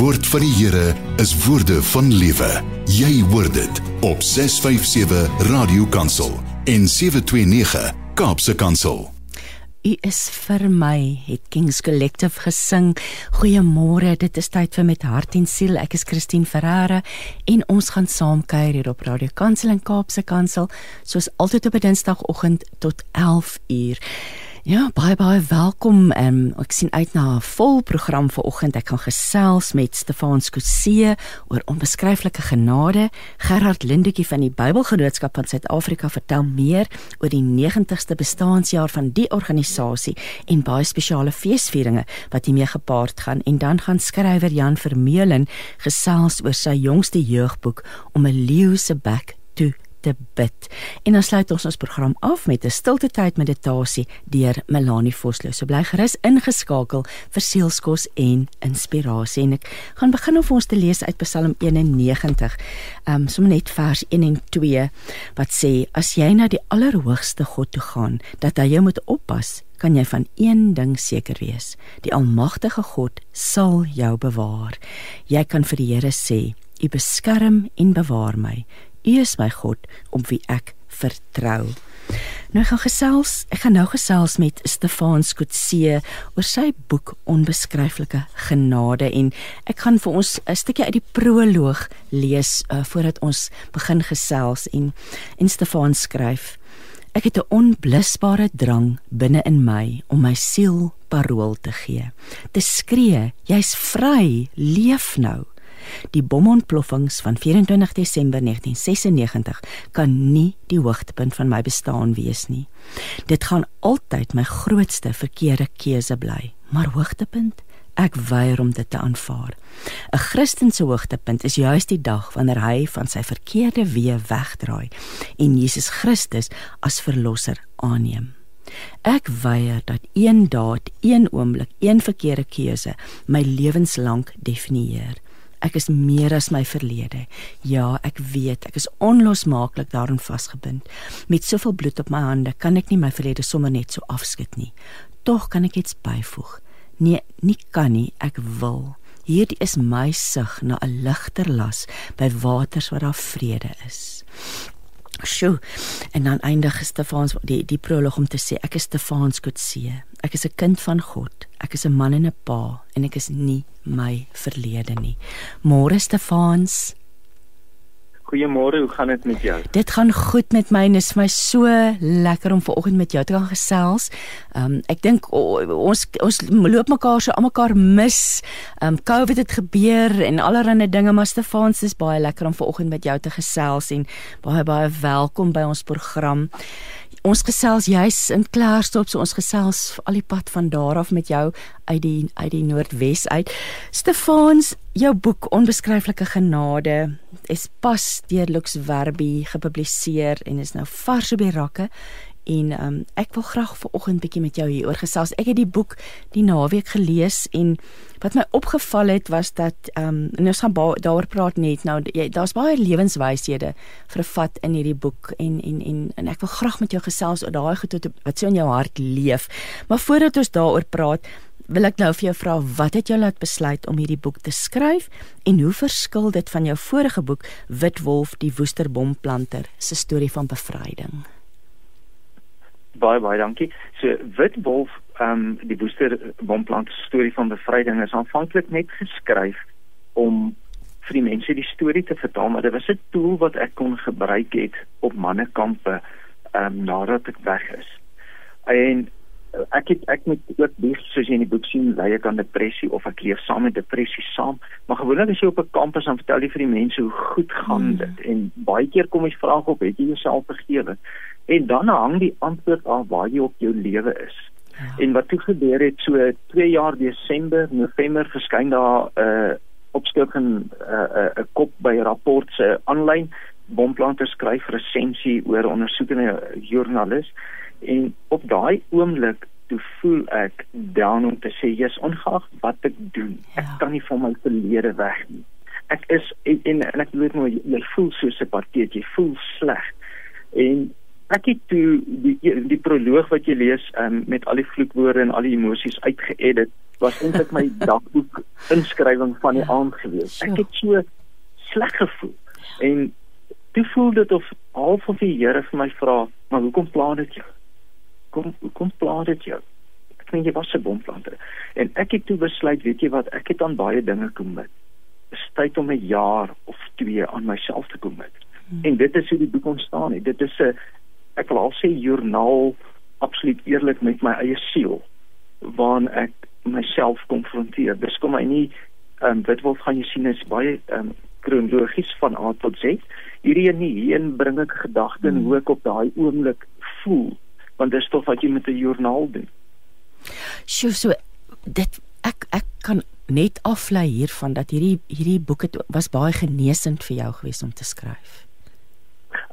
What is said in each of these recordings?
woord van die Here is woorde van lewe. Jy hoor dit op 657 Radio Kansel en 729 Kaapse Kansel. U is vir my het Kings Collective gesing. Goeiemôre, dit is tyd vir met hart en siel. Ek is Christine Ferreira en ons gaan saam kuier hier op Radio Kansel en Kaapse Kansel soos altyd op 'n Dinsdagoggend tot 11 uur. Ja, baie baie welkom. Um, ek sien uit na 'n vol program vir oggend. Ek gaan gesels met Stefan Skotse oor onbeskryflike genade. Gerard Lindekie van die Bybelgenootskap van Suid-Afrika vertel meer oor die 90ste bestaanjaar van die organisasie en baie spesiale feesvieringe wat hiermee gepaard gaan. En dan gaan skrywer Jan Vermeulen gesels oor sy jongste jeugboek om 'n leeu se bek toe te bid. En dan sluit ons ons program af met 'n stilte tyd meditasie deur Melanie Vosloo. So bly gerus ingeskakel vir sielskos en inspirasie. En ek gaan begin om vir ons te lees uit Psalm 91. Ehm um, sommer net vers 1 en 2 wat sê: As jy na die Allerhoogste God toe gaan, dat hy jou moet oppas, kan jy van een ding seker wees. Die Almagtige God sal jou bewaar. Jy kan vir die Here sê: U beskerm en bewaar my. U is my God op wie ek vertrou. Nou gaan gesels, ek gaan nou gesels met Stefan Skotse oor sy boek Onbeskryflike Genade en ek gaan vir ons 'n stukkie uit die proloog lees uh, voordat ons begin gesels en en Stefan skryf Ek het 'n onblusbare drang binne in my om my siel parol te gee. Te skree, jy's vry, leef nou. Die bomontploffings van 24 Desember 1996 kan nie die hoogtepunt van my bestaan wees nie. Dit gaan altyd my grootste verkeerde keuse bly, maar hoogtepunt Ek weier om dit te aanvaar. 'n Christen se hoogtepunt is juis die dag wanneer hy van sy verkeerde weë wegdraai en Jesus Christus as verlosser aanneem. Ek weier dat een daad, een oomblik, een verkeerde keuse my lewenslank definieer. Ek is meer as my verlede. Ja, ek weet, ek is onlosmaaklik daarin vasgebind. Met soveel bloed op my hande kan ek nie my verlede sommer net so afskud nie. Tog kan ek iets byvoeg. Nee, nie kan nie, ek wil. Hierdie is my sug na 'n ligter las by waters waar daar vrede is. Sjoe. En dan eindig Stefans die die prolog om te sê ek is Stefans Kotse. Ek is 'n kind van God. Ek is 'n man en 'n pa en ek is nie my verlede nie. Môre Stefans. Goeiemôre, hoe gaan dit met jou? Dit gaan goed met my en is my so lekker om vanoggend met jou te kan gesels. Ehm um, ek dink oh, ons ons loop mekaar so almekaar mis. Ehm um, COVID het gebeur en allerlei dinge, maar Stefans is baie lekker om vanoggend met jou te gesels en baie baie welkom by ons program ons gesels juis in Klerksdorp, so ons gesels al die pad van daar af met jou uit die uit die Noordwes uit. Stefans, jou boek Onbeskryflike Genade is pas deur Lux Werby gepubliseer en is nou vars op die rakke en um, ek wil graag vanoggend bietjie met jou hieroor gesels. Ek het die boek die naweek gelees en wat my opgeval het was dat ehm um, ons gaan daaroor praat net nou daar's baie lewenswyshede vervat in hierdie boek en en en en ek wil graag met jou gesels oor daai goed wat so in jou hart leef. Maar voordat ons daaroor praat, wil ek nou vir jou vra wat het jou laat besluit om hierdie boek te skryf en hoe verskil dit van jou vorige boek Wit Wolf die Woesterboomplanter se storie van bevryding? Baie baie dankie. So Wit Wolf, ehm um, die Woester Bomplant storie van bevryding is aanvanklik net geskryf om vir die mense die storie te vertel, maar dit was 'n tool wat ek kon gebruik het op mannekampe ehm um, nadat ek weg is. En ek het ek moet ook dis soos jy in die boek sien lei ek aan depressie of ek leef saam met depressie saam maar gewoonlik as jy op 'n kampus dan vertel jy vir die mense hoe goed gaan hmm. dit en baie keer kom jy vrae op het jy jouself vergewe en dan hang die antwoord af waar jy op jou lewe is. Ja. En wat toe gebeur het so 2 jaar Desember, November verskyn daar 'n uh, opskrif in 'n uh, uh, kop by rapport se aanlyn bomplante skryf resensie oor ondersoekende joernalis en op daai oomblik toe voel ek down om te sê jy's ongeag wat ek doen. Ek ja. kan nie van my verlede weg nie. Ek is en en, en ek weet nou jy voel so separeerd, jy voel sleg. En ek het toe die die proloog wat jy lees um, met al die vloekwoorde en al die emosies uitgeëdit was eintlik my dagboek inskrywing van die ja. aand gewees. Ek het so sleg gevoel. En toe voel dit of half of die Here vir my vra, "Maar hoekom pla dit jou? Kom hoekom pla dit jou?" Ek meen jy was 'n bomplanter. En ek het toe besluit, weet jy wat, ek het aan baie dinge kommit. Dis tyd om 'n jaar of 2 aan myself te kommit. Hmm. En dit is hoe die boek ontstaan het. Dit is 'n ek wil al sê joernaal absoluut eerlik met my eie siel waarin ek myself konfronteer. Dis kom my nie ehm um, dit wil gaan jy sien is baie ehm um, kronologies van A tot Z. Hierdie een nie heen bring ek gedagte en hmm. hoe ek op daai oomblik voel want dit is tog wat jy met 'n joernaal doen. Sjoe, so dit ek ek kan net aflei hiervan dat hierdie hierdie boek het was baie genesend vir jou gewees om te skryf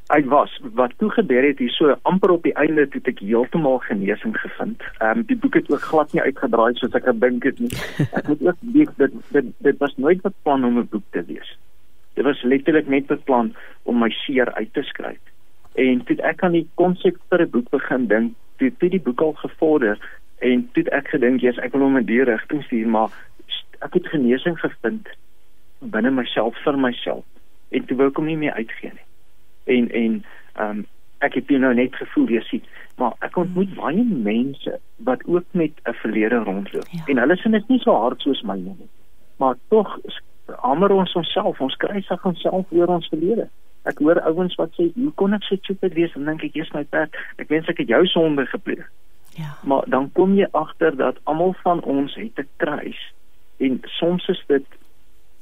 uit was wat toe gebeur het hier so amper op die einde toe ek heeltemal genesing gevind. Ehm um, die boek het ook glad nie uitgedraai soos ek gedink het nie. Ek moet ook weet dit dit dit was nooit beplan om 'n boek te wees. Dit was letterlik net beplan om my seer uit te skryf. En toe ek aan die konsep vir 'n boek begin dink, toe toe die boek al gevorder en toe ek gedink jy's ek wil hom in die rigting stuur, maar ek het genesing gevind binne myself vir myself en toe wou ek hom nie meer uitgee nie en en ehm um, ek het nou net gevoel jy sien maar ek ontmoet hmm. baie mense wat ook met 'n verlede rondloop ja. en hulle sien dit nie so hard soos my nie maar tog hamer ons onsself ons kry sig onsself oor ons verlede ek hoor ouens wat sê hoe kon ek so stupid wees? En dink ek eers my pad ek wens ek het jou sonde gepleeg. Ja. Maar dan kom jy agter dat almal van ons het 'n kruis en soms is dit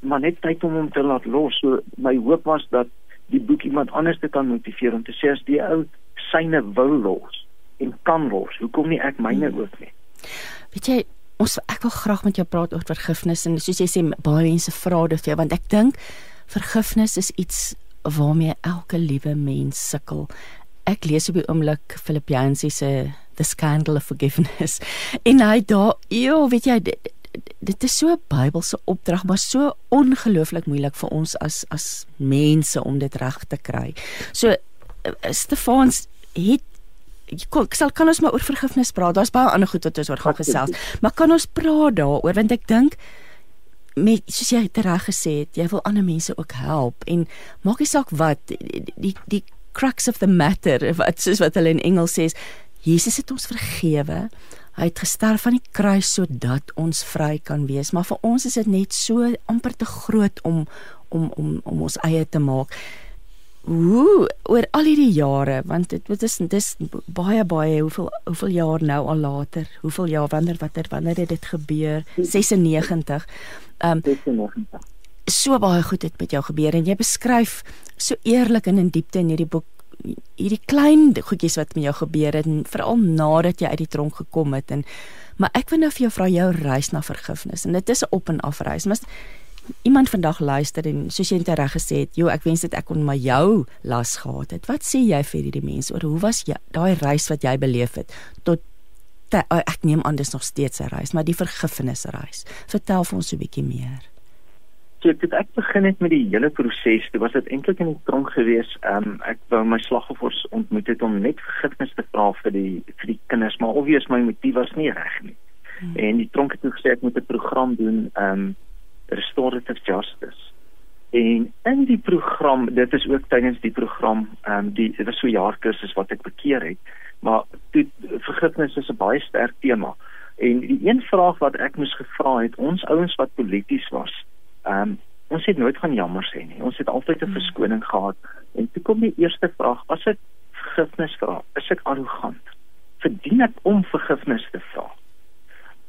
maar net tyd om hom te laat los. So my hoop was dat die boek iemand anders te kan motiveer om te sê as die ou syne wil los en kan los, hoekom nie ek myne hmm. ook nie? Weet jy, ons ek wil graag met jou praat oor vergifnis en soos jy sê baie mense vra dit vir jou want ek dink vergifnis is iets waarmee elke liewe mens sukkel. Ek lees op die oomblik Filippense se The Scandal of Forgiveness en hy daar, joh, weet jy dit, dit is so 'n Bybelse opdrag, maar so ongelooflik moeilik vir ons as as mense om dit reg te kry. So eh, Stefans het ek sal kan ons maar oor vergifnis praat. Daar's baie ander goed wat ons oor gaan gesels. Maar kan ons praat daaroor want ek dink met soos jy reg gesê het, jy wil ander mense ook help en maak nie saak wat die die, die crux of the matter wat soos wat hulle in Engels sê Jesus het ons vergewe. Hy het gesterf aan die kruis sodat ons vry kan wees, maar vir ons is dit net so amper te groot om om om om ons eie te maak. Hoe oor al hierdie jare, want dit dit is dis baie baie hoeveel hoeveel jaar nou al later, hoeveel jaar wanneer watter wanneer het dit gebeur? 96. Ehm um, so baie goed het met jou gebeur en jy beskryf so eerlik en in diepte in hierdie boek hierdie klein goedjies wat met jou gebeur het en veral nadat jy uit die tronk gekom het en maar ek wil nou vir jou vra jou reis na vergifnis en dit is 'n op en af reis maar iemand vandag luister en soos jy net reg gesê het joh ek wens dit ek kon maar jou las gehad het wat sê jy vir hierdie mense oor hoe was jy daai reis wat jy beleef het tot te, ek neem aan dis nog steeds 'n reis maar die vergifnisreis vertel vir ons 'n bietjie meer So ek het ek begin het met die hele proses. Dit was dit eintlik in die tronk gewees. Ehm um, ek wou my slagoffers ontmoet het om net vergifnis te vra vir die vir die kinders, maar obvious my motief was nie reg nie. Hmm. En die tronk het toe gesê ek moet 'n program doen ehm um, restorative justice. En in die program, dit is ook tydens die program, ehm um, die dit was so jaar kursus wat ek bekeer het, maar toe vergifnis is 'n baie sterk tema. En die een vraag wat ek moes gevra het, ons ouens wat polities was, Ehm um, ons het nooit gaan jammer sê nie. Ons het altyd 'n hmm. verskoning gehad. En toe kom die eerste vraag: As ek vergifnis vra, is ek arrogant? Verdien ek om vergifnis te vra?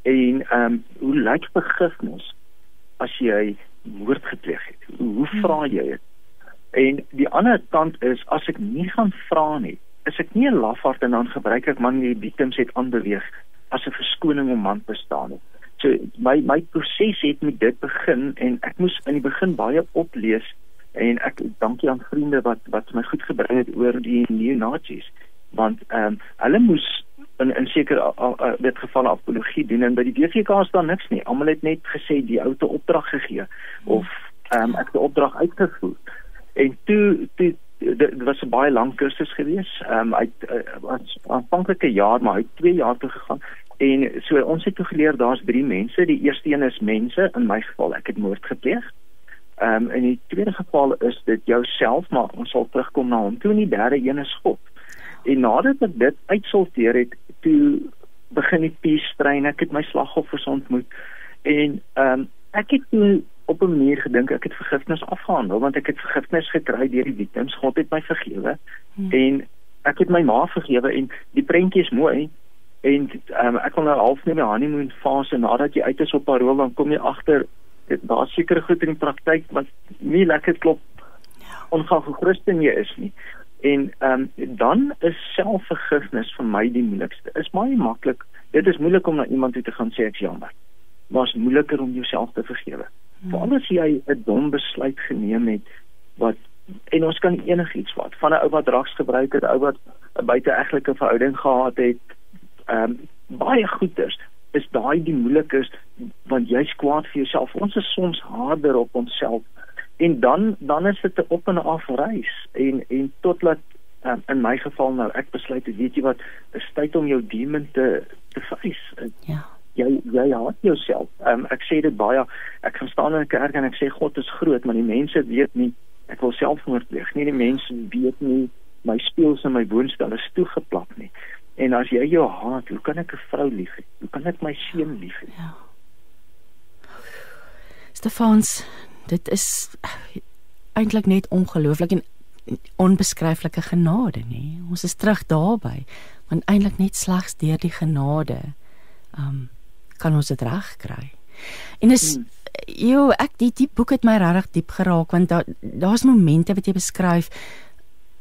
En ehm um, hoe lyk vergifnis as jy moord gepleeg het? Hoe vra jy dit? En die ander kant is as ek nie gaan vra nie, is ek nie 'n lafaard en dan gebruik ek man die victims het aanbeweeg as 'n verskoning om man bestaan nie. So my my proses het met dit begin en ek moes in die begin baie oplees en ek dankie aan vriende wat wat my goed gebring het oor die neo-nazis want ehm um, hulle moes in in seker dit geval apologie doen en by die DVK staan niks nie. Almal het net gesê die ou te opdrag gegee of ehm um, ek die opdrag uitgevoer. En toe toe dit was 'n baie lang kursus gewees. Ehm um, hy uh, was aanvanklike jaar maar het 2 jaar toe gegaan En so ons het toe geleer daar's drie mense. Die eerste een is mense, in my geval ek het moord gepleeg. Ehm um, in die tweede geval is dit jouself, maar ons sal terugkom na hom. Toe in die derde een is God. En nadat ek dit uitsorteer het, toe begin die peace train. Ek het my slagoffers ontmoet en ehm um, ek het toe op 'n manier gedink ek het vergifnis afgehandel want ek het vergifnis gekry deur die victims. God het my vergewe. Hmm. En ek het my ma vergewe en die prentjie is mooi en um, ek kon nou half net my honeymoon fase nadat jy uit is op parol dan kom jy agter daar seker goed in die praktyk wat nie lekker klop ja. ongeag hoe Christen jy is nie en um, dan is selfvergifnis vir my die moeilikste is baie maklik dit is moeilik om na iemand toe te gaan sê ek's jammer maar is moeiliker om jouself te vergewe hmm. veral as jy 'n dom besluit geneem het wat en ons kan enigiets wat van 'n ou wat drugs gebruik het, ou wat 'n buiteegtelike verhouding gehad het, ehm um, baie goeders is daai die moeilikste want jy's kwaad vir jouself. Ons is soms harder op onsself en dan dan is dit 'n op en af reis en en totdat um, in my geval nou ek besluit weet jy wat is tyd om jou demon te te face. Ja jy jy haat jouself. Um, ek sê dit baie. Ek gaan staan in 'n kerk en ek sê God is groot, maar die mense weet nie ek wil selfmoord pleeg. Nie die mense weet nie my speels in my woonstel is toegeplak nie. En as jy jou haat, hoe kan ek 'n vrou lief hê? Hoe kan ek my seun lief hê? Ja. Stefans, dit is eintlik net ongelooflik en onbeskryflike genade, nê? Ons is terug daarby, want eintlik net slegs deur die genade, um, kan ons dit reg kry. En is hmm Jo, ek die die boek het my regtig diep geraak want daar daar's momente wat jy beskryf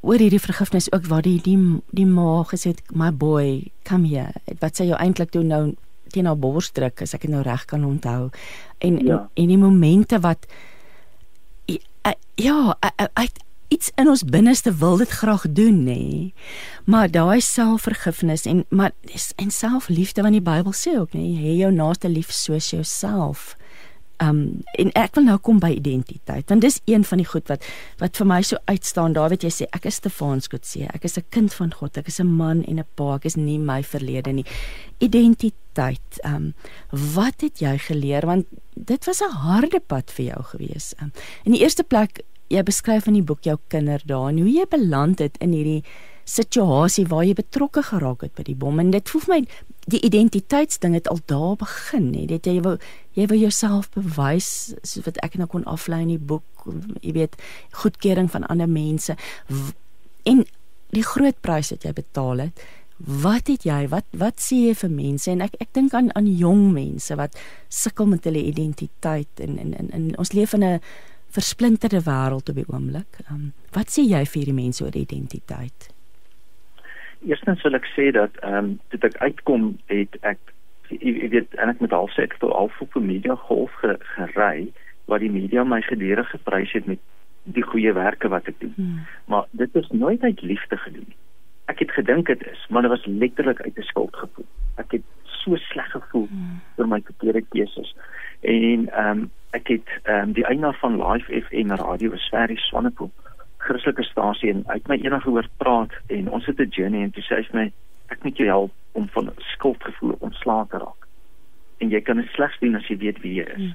oor hierdie vergifnis ook waar die die die ma gesê het my boy, come here. Wat sê jy eintlik toe nou teen haar bors druk as ek dit nou reg kan onthou. En, ja. en en die momente wat ja, uit iets in ons binneste wil dit graag doen nê. Maar daai selfvergifnis en maar en selfliefde wat die Bybel sê ook nê, hê jou naaste lief soos jouself. Um en ek wil nou kom by identiteit want dis een van die goed wat wat vir my so uitstaan. Daar weet jy sê ek is Stefans Kotse. Ek is 'n kind van God. Ek is 'n man en 'n pa. Ek is nie my verlede nie. Identiteit. Um wat het jy geleer? Want dit was 'n harde pad vir jou gewees. Um in die eerste plek jy beskryf in die boek jou kinderdae en hoe jy beland het in hierdie situasie waar jy betrokke geraak het by die bom. En dit voel vir my die identiteitsding het al daar begin hè. Dit jy wil jy wil jouself bewys soos wat ek nou kon aflei in die boek jy weet goedkeuring van ander mense. En die groot prys wat jy betaal het wat het jy wat wat sê jy vir mense en ek ek dink aan aan jong mense wat sukkel met hulle identiteit en en en, en ons leef in 'n versplinterde wêreld op die oomblik um, wat sê jy vir hierdie mense oor identiteit Eerstens wil ek sê dat ehm um, dit ek uitkom het ek jy weet en ek met half sê ek het al op media golf ge, gery waar die media my gedurig geprys het met die goeie werke wat ek doen. Hmm. Maar dit is nooit uit liefde gedoen nie. Ek het gedink dit is, maar dit was letterlik uit 'n skuldgevoel. Ek het so sleg gevoel hmm. oor my verkeerde keuses. En ehm um, ek het ehm um, die eienaar van Live FM radio is Ferry Swanepoel Christelike stasie en uit my enige hoor praat en ons het 'n journey en toe sê hy vir my ek moet jou help om van skuldgevoel ontslae te raak. En jy kan dit slegs doen as jy weet wie jy is. Hmm.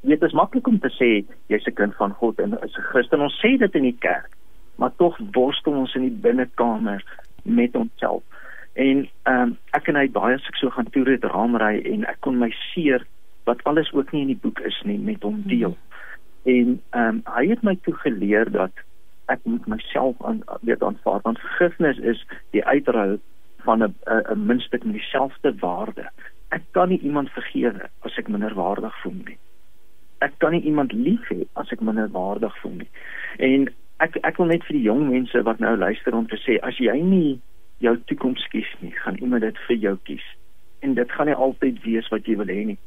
Dit is maklik om te sê jy's 'n kind van God en is 'n Christen. Ons sê dit in die kerk, maar tog worstel ons in die binnekamer met onsself. En ehm um, ek en hy baie as ek so gaan toer het raamry en ek kon my seer wat alles ook nie in die boek is nie met hom deel. En ehm um, hy het my toe geleer dat ek moet myself aan weet aanvaar want vergifnis is die uitruil van 'n 'n minstuk met dieselfde waarde. Ek kan nie iemand vergewe as ek minderwaardig voel nie. Ek kan nie iemand lief hê as ek minderwaardig voel nie. En ek ek wil net vir die jong mense wat nou luister om te sê as jy nie jou toekoms kies nie, gaan iemand dit vir jou kies. En dit gaan nie altyd wees wat jy wil hê nie.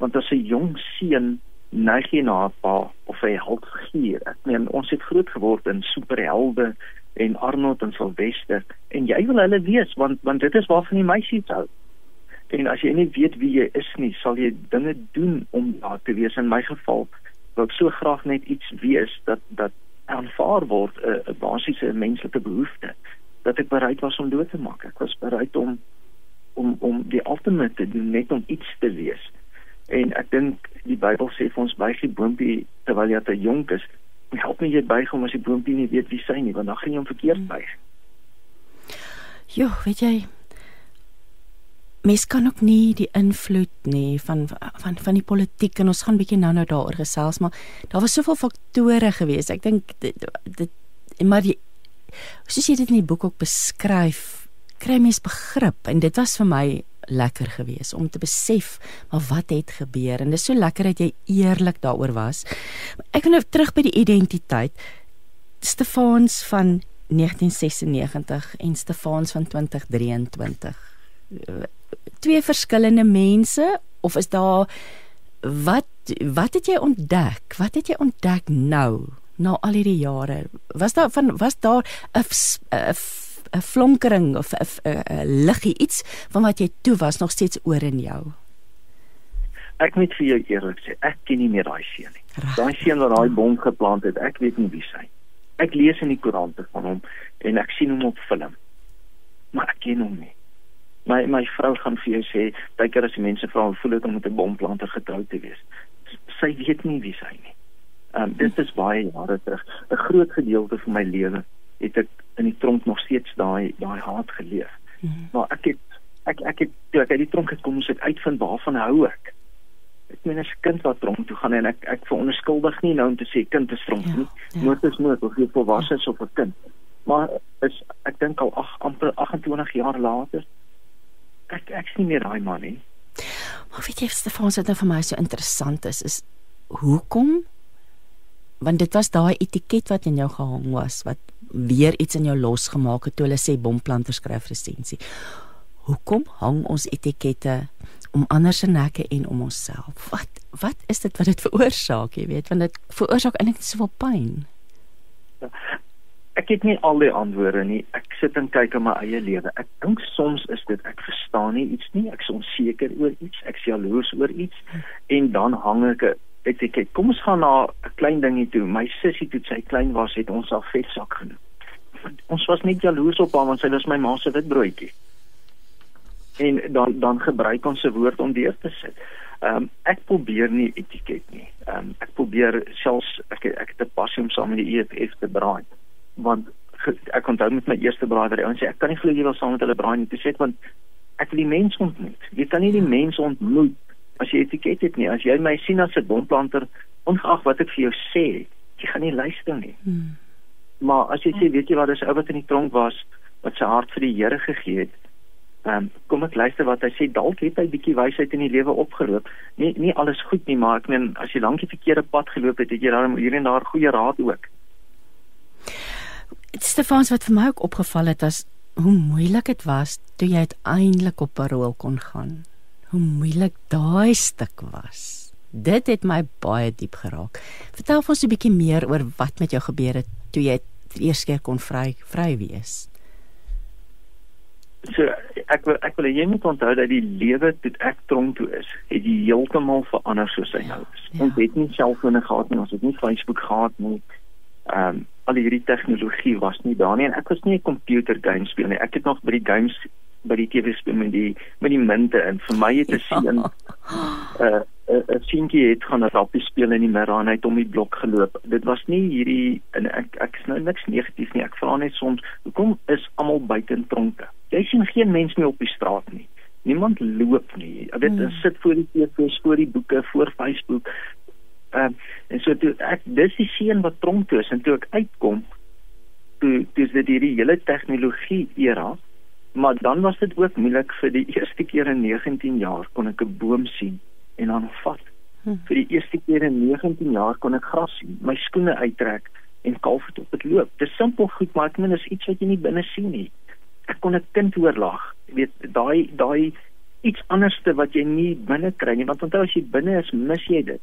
Want as 'n jong seun neig jy na 'n pa of 'n heldfiguur. Ek meen ons het groot geword in superhelde en Arnold en Sylvester en jy wil hulle wees want want dit is waarvan die meisies hou. En as jy nie weet wie jy is nie, sal jy dinge doen om daar te wees. In my geval wou ek so graag net iets wees dat dat aanvaar word 'n uh, basiese menslike behoefte dat ek bereid was om dood te maak. Ek was bereid om om om die ultimate te doen net om iets te wees. En ek dink die Bybel sê vir ons buig die boontjie terwyl jy te jonk is. Help my jy buig hom as die boontjie nie weet wie sy nie, want dan gaan jy hom verkeerd buig. Jo, weet jy, mens kan ook nie die invloed nie van van van die politiek en ons gaan bietjie nou-nou daaroor gesels, maar daar was soveel faktore gewees. Ek dink dit, dit maar die soos jy dit in die boek ook beskryf, kry mens begrip en dit was vir my lekker gewees om te besef maar wat het gebeur en dit is so lekker dat jy eerlik daaroor was. Ek wil nou terug by die identiteit. Stefans van 1996 en Stefans van 2023 twee verskillende mense of is daar wat wat het jy ontdek? Wat het jy ontdek nou na al hierdie jare? Was daar van was daar 'n 'n flonkering of 'n liggie iets van wat jy toe was nog steeds oor in jou? Ek moet vir jou eerlik sê, ek ken nie meer daai seun nie. Daai seun wat daai bom geplant het, ek weet nie wie hy is. Ek lees in die koerante van hom en ek sien hom op film. Maar ek ken hom nie my my vrou gaan vir jou sê baie keer as die mense vra hoe voel dit om met 'n bomplanter getroud te wees sy weet nie wie sy nie. Um, dit is baie jare terug. 'n groot gedeelte van my lewe het ek in die tronk nog steeds daai daai haat geleef. Mm -hmm. maar ek het ek ek het toe ek uit die tronk gekom het uitvind waarvan hou ek. Ek meen as kind wat tronk toe gaan en ek ek veronderskuldig nie nou om te sê kind is tronk ja, nie. Ja. moet is moet of jy volwasse is of 'n kind. Maar is ek dink al ag amper 28 jaar later ek ek sien nie daai man nie. Maar weet jy Stefan, wat nou vir my so interessant is, is hoekom want dit was daai etiket wat in jou gehang was wat weer iets in jou losgemaak het toe hulle sê bomplanter skryf resensie. Hoekom hang ons etikette om ander se nekke en om onsself? Wat wat is dit wat dit veroorsaak, jy weet, want dit veroorsaak eintlik soveel pyn. Ek het nie al die antwoorde nie. Ek sit en kyk in my eie lewe. Ek dink soms is dit ek verstaan nie iets nie. Ek is onseker oor iets. Ek is jaloers oor iets en dan hang ek ek sê kyk, kom ons gaan na 'n klein dingie toe. My sussie toe sy klein was, het ons al vetsak genoem. Ons was net jaloers op haar want sy was my ma se witbroodjie. En dan dan gebruik ons se woord om deur te sit. Ehm um, ek probeer nie etiket nie. Ehm um, ek probeer selfs ek ek het 'n passie om saam met die EFF te braai want ek onthou met my eerste braader en sê ek kan nie glo jy wil saam met hulle braai nie te sê want ek wil die mense ontmoet jy kan nie die mense ontmoet as jy etiket het nie as jy my sien as 'n bomplanter ongeag wat ek vir jou sê jy gaan nie luister nie hmm. maar as jy sê weet jy wat dis ou wat in die tronk was wat sy hart vir die Here gegee het Um, kom ek luister wat hy sê dalk het hy bietjie wysheid in die lewe opgeroep. Nie nie alles goed nie, maar ek meen as jy lank die verkeerde pad geloop het, het jy dan hier en daar goeie raad ook. Stefans wat vir my ook opgeval het as hoe moeilik dit was toe jy uiteindelik op parol kon gaan. Hoe moeilik daai stuk was. Dit het my baie diep geraak. Vertel ons 'n bietjie meer oor wat met jou gebeur het toe jy die eerste keer kon vry vry wees. So ek wil ek wil jy moet onthou dat die lewe toe ek tronk toe is, het jy heeltemal verander soos hy nou is. Ja. Ons het nie selfone gehad nie, ons het nie Facebook gehad nie. Ehm um, al hierdie tegnologie was nie daar nie en ek was nie 'n computer game speel nie. Ek het nog by die games by die TV speel met die met die munte en vir my het te ja. sien 'n uh, 'n seentjie het gaan 'n rappie speel in die middag en hy het om die blok geloop. Dit was nie hierdie en ek ek is nou niks negatief nie. Ek vra net soms hoekom is almal buite in tronke? Jy sien geen mens meer op die straat nie. Niemand loop nie. Jy weet, hmm. sit voor die TV, voor die boeke, voor Facebook. Ehm uh, en so toe ek dis die seun wat tronk toe is en toe ek uitkom toe dis dit hierdie hele tegnologie era maar dan was dit ook moeilik vir die eerste keer in 19 jaar kon ek 'n boom sien en dan vat. Hm. Vir die eerste keer in 19 jaar kon ek gras sien, my skoene uittrek en kalf op dit loop. Dis simpel goed, maar ek meen is iets wat jy nie binne sien nie. Ek kon 'n kind oorlag. Jy weet, daai daai iets anderste wat jy nie binne kry nie, want onthou as jy binne is, mis jy dit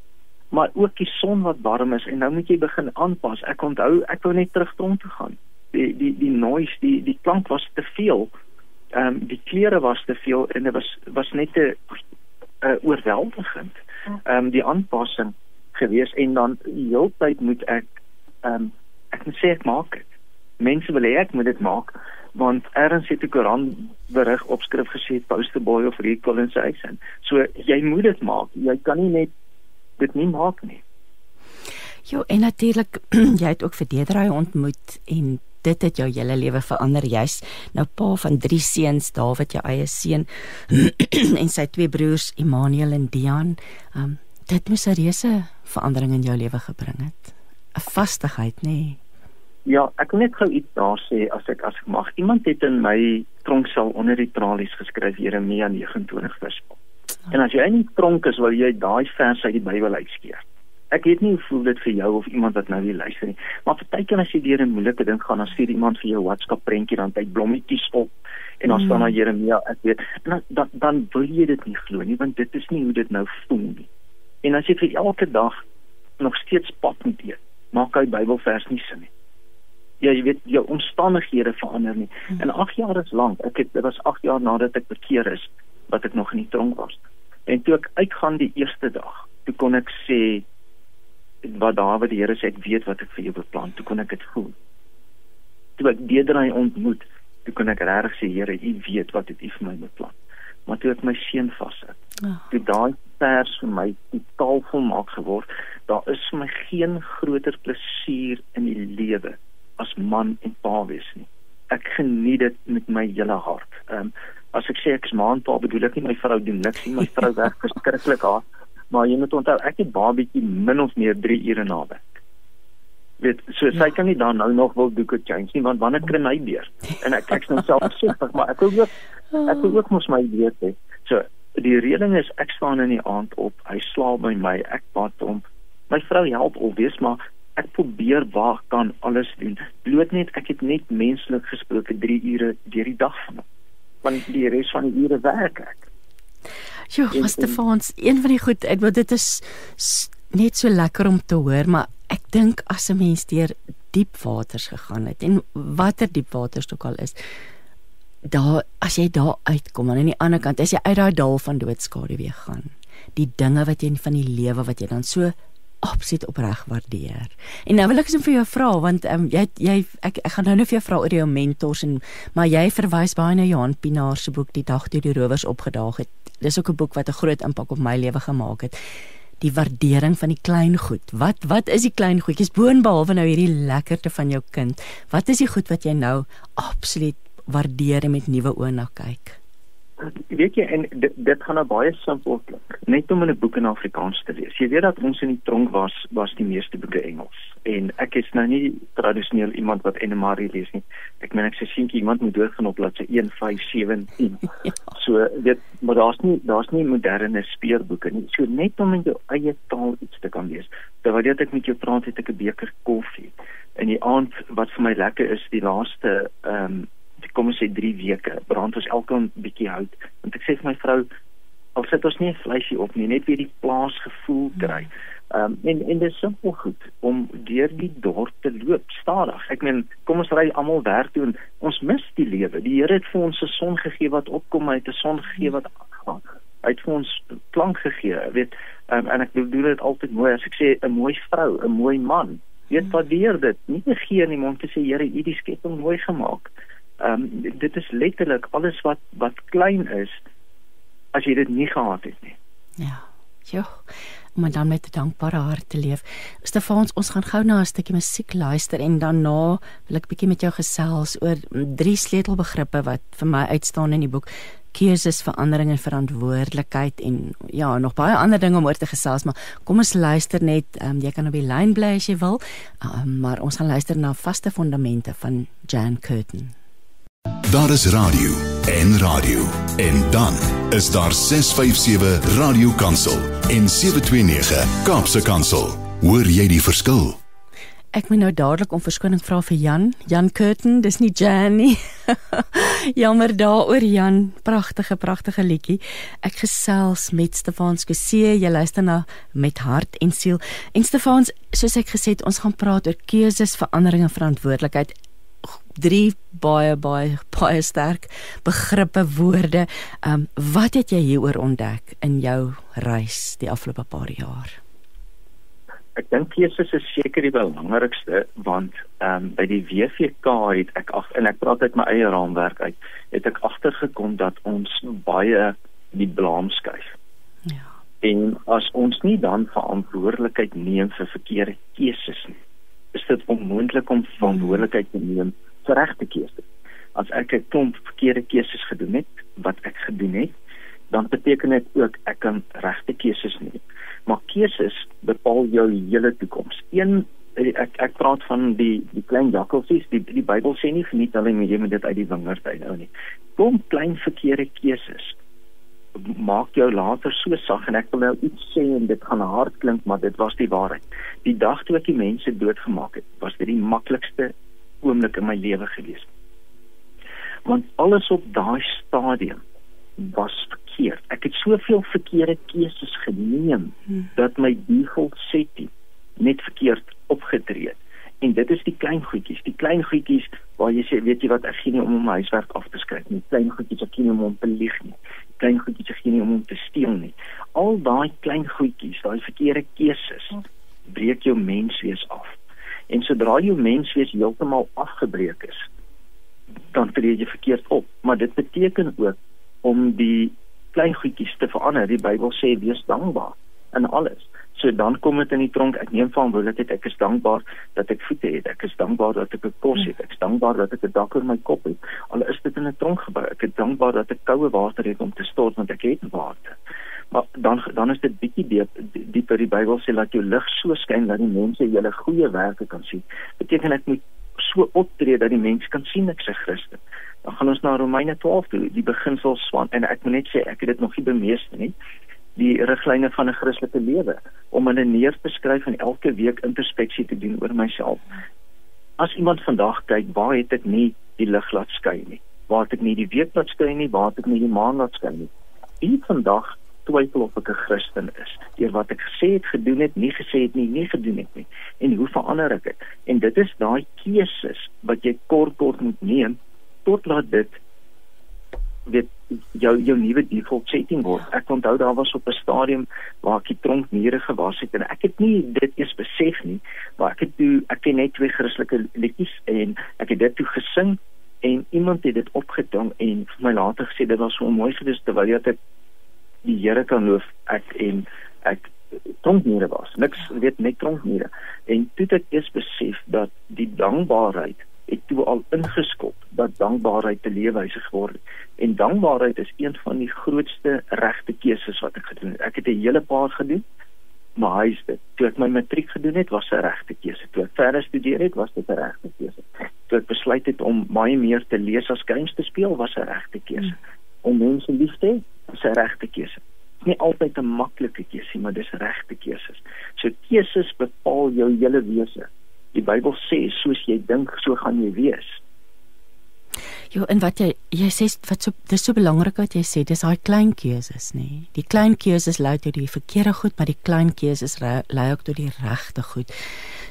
maar ook die son wat warm is en nou moet jy begin aanpas. Ek onthou ek wou net terug tronk toe gaan. Die die die noise, die die klank was te veel. Ehm um, die kleure was te veel en dit was was net te uh, oorweldigend. Ehm um, die aanpassing gewees en dan heeltyd moet ek ehm um, ek moet sê ek maak dit. mense wil hê ek moet dit maak want erns het 'n koran berig opskrif gesê poster boy of reconciliation. So jy moet dit maak. Jy kan nie net dit nie maak nie. Jo, en natuurlik jy het ook vir Deedrey ontmoet en dit het jou hele lewe verander. Jy's nou pa van drie seuns, David jou eie seun en sy twee broers Emmanuel en Dian. Um dit moes 'n reuse verandering in jou lewe gebring het. 'n Vastigheid, nê? Nee. Ja, ek wil net gou iets daar sê as ek as ek mag. Iemand het in my tronksel onder die tralies geskryf Jeremia 29 vers 8. En as jy in die tronk is, wil jy daai vers uit die Bybel uitskeer. Ek weet nie hoe voel dit vir jou of iemand wat nou hier luister nie, maar partykeer as jy deur 'n moeilike ding gaan, dan stuur iemand vir jou WhatsApp prentjie dan tyd blommetjies op en dan staan daar Jeremia, ek weet, dan, dan dan wil jy dit nie glo nie, want dit is nie hoe dit nou voel nie. En as jy vir elke dag nog steeds pad moet eet, maak hy Bybelvers nie sin nie ja, jy weet jou omstandighede verander nie. Hmm. En 8 jaar is lank. Ek het dit was 8 jaar nadat ek bekeer is wat ek nog in die tronk was. En toe ek uitgaan die eerste dag, toe kon ek sê wat Dawid die Here sê ek weet wat ek vir jou beplan, toe kon ek dit voel. Toe ek Deedrey ontmoet, toe kon ek regtig sê Here, U weet wat het U vir my beplan. Maar toe ek my seun vassit, oh. toe daai vers vir my totaal volmaak geword, daar is vir my geen groter plesier in die lewe as man en pa wees nie. Ek geniet dit met my hele hart. Ehm um, as ek sê ek is ma en pa, bedoel ek nie my vrou doen niks nie, my vrou werk verskriklik hard, maar jy moet onthou ek het babietjie min of meer 3 ure na werk. Weet, so sy ja. kan nie dan nou nog wil doeke change nie want wanneer kry my weer? En ek kyk nou self versigtig, maar ek wil ook ek wil ook mos my weet hê. So die redeling is ek staan in die aand op, hy slaap by my, ek bad hom. My vrou help alwees maar ek probeer waar kan alles doen. Bloot net ek het net menslik gesproke 3 ure deur die dag van. Want die res van die ure werk ek. Jo, was te fons. Een van die goed, ek wou dit is net so lekker om te hoor, maar ek dink as 'n mens deur diep waters gegaan het en watter diep waters ook al is, daar as jy daar uitkom aan die ander kant, as jy uit daai dal van doodskade weer gaan, die dinge wat jy van die lewe wat jy dan so absoluut opreg waardeer. En nou wil ek net vir jou vra want um, jy jy ek, ek gaan nou net vir jou vra oor jou mentors en maar jy verwys baie na Johan Pinaar se boek Die dag toe die rowers opgedaag het. Dis ook 'n boek wat 'n groot impak op my lewe gemaak het. Die waardering van die klein goed. Wat wat is die klein goedjies boonbehalwe nou hierdie lekkerte van jou kind? Wat is die goed wat jy nou absoluut waardeer en met nuwe oë na kyk? Weet jy en dit, dit gaan nou baie simpel klink net om 'n boek in Afrikaans te lees. Jy weet dat ons in die tronk was was die meeste boeke Engels. En ek is nou nie tradisioneel iemand wat Enemari lees nie. Ek meen ek sê sien iemand moet doodgaan op bladsy 157 ja. so weet maar daar's nie daar's nie moderne speurboeke nie. So net om in jou eie taal iets te kan lees. Terwyl ek met jou praat het ek 'n beker koffie. In die aand wat vir my lekker is die laaste ehm um, kom ons sê 3 weke brand ons elke bietjie hout want ek sê vir my vrou al sit ons nie vleisie op nie net weer die plaas gevoel kry. Ehm um, en en dit is simpel goed om deur die dorp te loop stadig. Ek meen kom ons ry almal werk toe en ons mis die lewe. Die Here het vir ons 'n son gegee wat opkom, hy het 'n son gegee wat afgaan. Hy het vir ons plank gegee, weet um, en ek bedoel dit altyd mooi as ek sê 'n mooi vrou, 'n mooi man. Weet wat deur dit. Nie gee nie, maar om te sê Here, U het die skepping mooi gemaak. Ehm um, dit is letterlik alles wat wat klein is as jy dit nie gehad het nie. Ja. Jo. Om dan met 'n dankbare hart te leef. Stefans, ons gaan gou na 'n stukkie musiek luister en daarna wil ek bietjie met jou gesels oor drie sleutelbegrippe wat vir my uitstaan in die boek keuses, verandering en verantwoordelikheid en ja, nog baie ander dinge om oor te gesels, maar kom ons luister net. Um, jy kan op die lyn bly as jy wil, um, maar ons gaan luister na vaste fondamente van Jan Curtin. Daar is radio en radio en dan is daar 657 Radio Kansel en 729 Kaapse Kansel. Hoor jy die verskil? Ek moet nou dadelik om verskoning vra vir Jan, Jan Curtin, dis nie Jan nie. Jammer daaroor Jan, pragtige pragtige liedjie. Ek gesels met Stefans Kuse, jy luister na met hart en siel. En Stefans, soos ek gesê het, ons gaan praat oor keuses, verandering en verantwoordelikheid drie baie baie baie sterk begrippe woorde. Ehm um, wat het jy hieroor ontdek in jou reis die afgelope paar jaar? Ek dink keuses is seker die belangrikste want ehm um, by die WVK het ek ag en ek praat uit my eie raamwerk uit, het ek agtergekom dat ons baie die blame skuif. Ja. En as ons nie dan verantwoordelikheid neem vir verkeerde keuses nie, is dit onmoontlik om verantwoordelikheid te neem vir regte keuses. As ek 'n klomp verkeerde keuses gedoen het, wat ek gedoen het, dan beteken dit ook ek kan regte keuses neem. Maar keuses bepaal jou hele toekoms. Een ek ek praat van die die klein jakkalsies, die die Bybel sê nie verniet hulle met jy moet dit uit die wingerd uithou nie. Kom klein verkeerde keuses maak jou later so sag en ek wil nou iets sê en dit gaan hard klink maar dit was die waarheid. Die dag toe ek die mense doodgemaak het, was dit die maklikste oomblik in my lewe gewees. Want alles op daai stadium was verkeerd. Ek het soveel verkeerde keuses geneem hmm. dat my default setting net verkeerd opgetree het. En dit is die klein goedjies, die klein goedjies waar jy sê weet jy wat ek gee nie om my huiswerk af te skryf nie. Klein goedjies ek gee nie om om te lieg nie. Klein goedjies gee nie om om te steel nie. Al daai klein goedjies, daai verkeerde keuses breek jou menswees af. En sodra jou menswees heeltemal afgebreek is, dan tree jy verkeerd op. Maar dit beteken ook om die klein goedjies te verander. Die Bybel sê wees dankbaar in alles. So dan kom dit in die tronk. Ek neem van verantwoordelikheid. Ek is dankbaar dat ek voete het. Ek is dankbaar dat ek kos het. Ek is dankbaar dat ek 'n dak oor my kop het. Al is dit in 'n tronk gebou. Ek is dankbaar dat ek koue water het om te stort want ek het water. Maar dan dan is dit bietjie diep dieper die Bybel sê dat jou lig so skyn dat die mense julle goeie werke kan sien. Beteken ek moet so optree dat die mense kan sien ek is 'n Christen dan gaan ons na Romeine 12 toe, die beginsels van en ek moet net sê ek het dit nog nie bemeester nie, die riglyne van 'n Christelike lewe om in 'n neer te skryf en elke week introspeksie te doen oor myself. As iemand vandag kyk, waar het ek nie die lig laat skyn nie? Waar het ek nie die week laat skyn nie? Waar het ek nie die maan laat skyn nie? Wie vandag twyfel of ek 'n Christen is deur wat ek gesê het, gedoen het, nie gesê het nie, nie gedoen het nie. En hoe verander ek dit? En dit is daai keuses wat jy kort kort moet neem totdat dit weet jou jou nuwe default setting word. Ek onthou daar was op 'n stadium waar ek die tronkmure gewas het en ek het nie dit eens besef nie, maar ek het toe ek het net twee Christelike liedjies en ek het dit toe gesing en iemand het dit opgedang en vir my later gesê dit was so mooi gewees terwyl jy dit die Here kan loof ek en ek tronkmure was. Niks weet net tronkmure. En toe het ek eers besef dat die dankbaarheid het toe al ingeskop dat dankbaarheid te leefwyse geword het. En dankbaarheid is een van die grootste regte keuses wat ek gedoen het. Ek het 'n hele paar gedoen, maar hy is dit. Toe ek my matriek gedoen het, was 'n regte keuse. Toe ek verder studeer het, was dit 'n regte keuse. Toe ek besluit het om baie meer te lees as games te speel, was 'n regte keuse. Om mense lief te hê, was 'n regte keuse. Nie altyd 'n maklike keuse, maar dis regte keuses. So keuses bepaal jou hele wese. Die Bybel sê soos jy dink, so gaan jy wees. Jo, en wat jy jy sê wat so dis so belangrik wat jy sê, dis daai klein keuses, nê. Die klein keuses lei tot die verkeerde goed, maar die klein keuses lei ook tot die regte goed.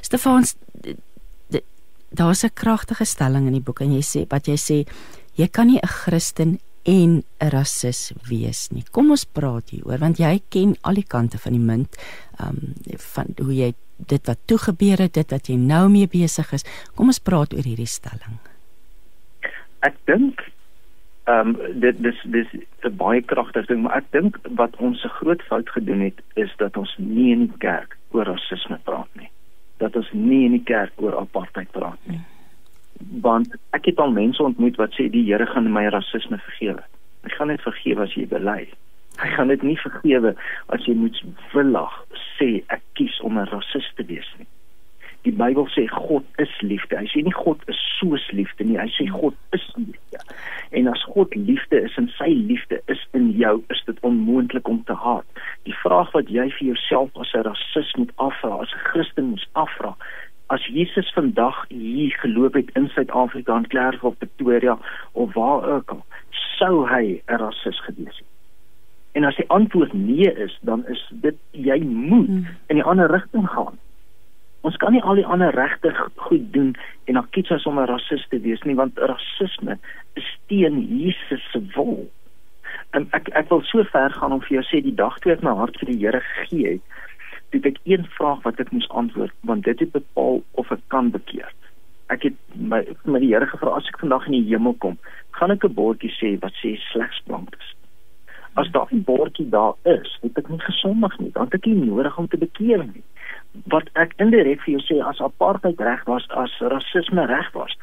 Stefans daar's 'n kragtige stelling in die boek en jy sê wat jy sê, jy kan nie 'n Christen en 'n rasis wees nie. Kom ons praat hieroor want jy ken al die kante van die munt, ehm um, van hoe jy dit wat toe gebeur het, dit wat jy nou mee besig is. Kom ons praat oor hierdie stelling. Ek dink ehm um, dit dis dis 'n baie kragtige ding, maar ek dink wat ons 'n groot fout gedoen het is dat ons nie in die kerk oor rasisme praat nie. Dat ons nie in die kerk oor apartheid praat nie. Want ek het al mense ontmoet wat sê die Here gaan my rasisme vergewe. Hy gaan net vergewe as jy bely. Hy gaan dit nie vergewe as jy moet willig sê ek kies om 'n rasis te wees nie. Die Bybel sê God is liefde. Hy sê nie God is soos liefde nie. Hy sê God is liefde. En as God liefde is en sy liefde is in jou, is dit onmoontlik om te haat. Die vraag wat jy vir jouself as 'n rasis moet afvra, as 'n Christen moet afvra, as Jesus vandag hier geloop het in Suid-Afrika in Klerksdorp of Pretoria of waar ook al, sou hy 'n rasis gewees het. En as die antwoord nee is, dan is dit jy moet hmm. in die ander rigting gaan. Ons kan nie al die ander regte goed doen en dan kies ons om 'n rasis te wees nie, want rasisme is teen Jesus se wil. En ek ek wil so ver gaan om vir jou sê die dag toe ek my hart vir die Here gegee het, het een vraag wat ek moes antwoord want dit het bepaal of ek kan bekeer. Ek het my met die Here gevra as ek vandag in die hemel kom, gaan ek 'n bordjie sê wat sê slegs blank is. As daar 'n bordjie daar is, het ek nie gesondig nie, dan het ek nie nodig om te bekeer nie. Wat ek indirek vir jou sê as apartheid reg was, as rasisme reg was,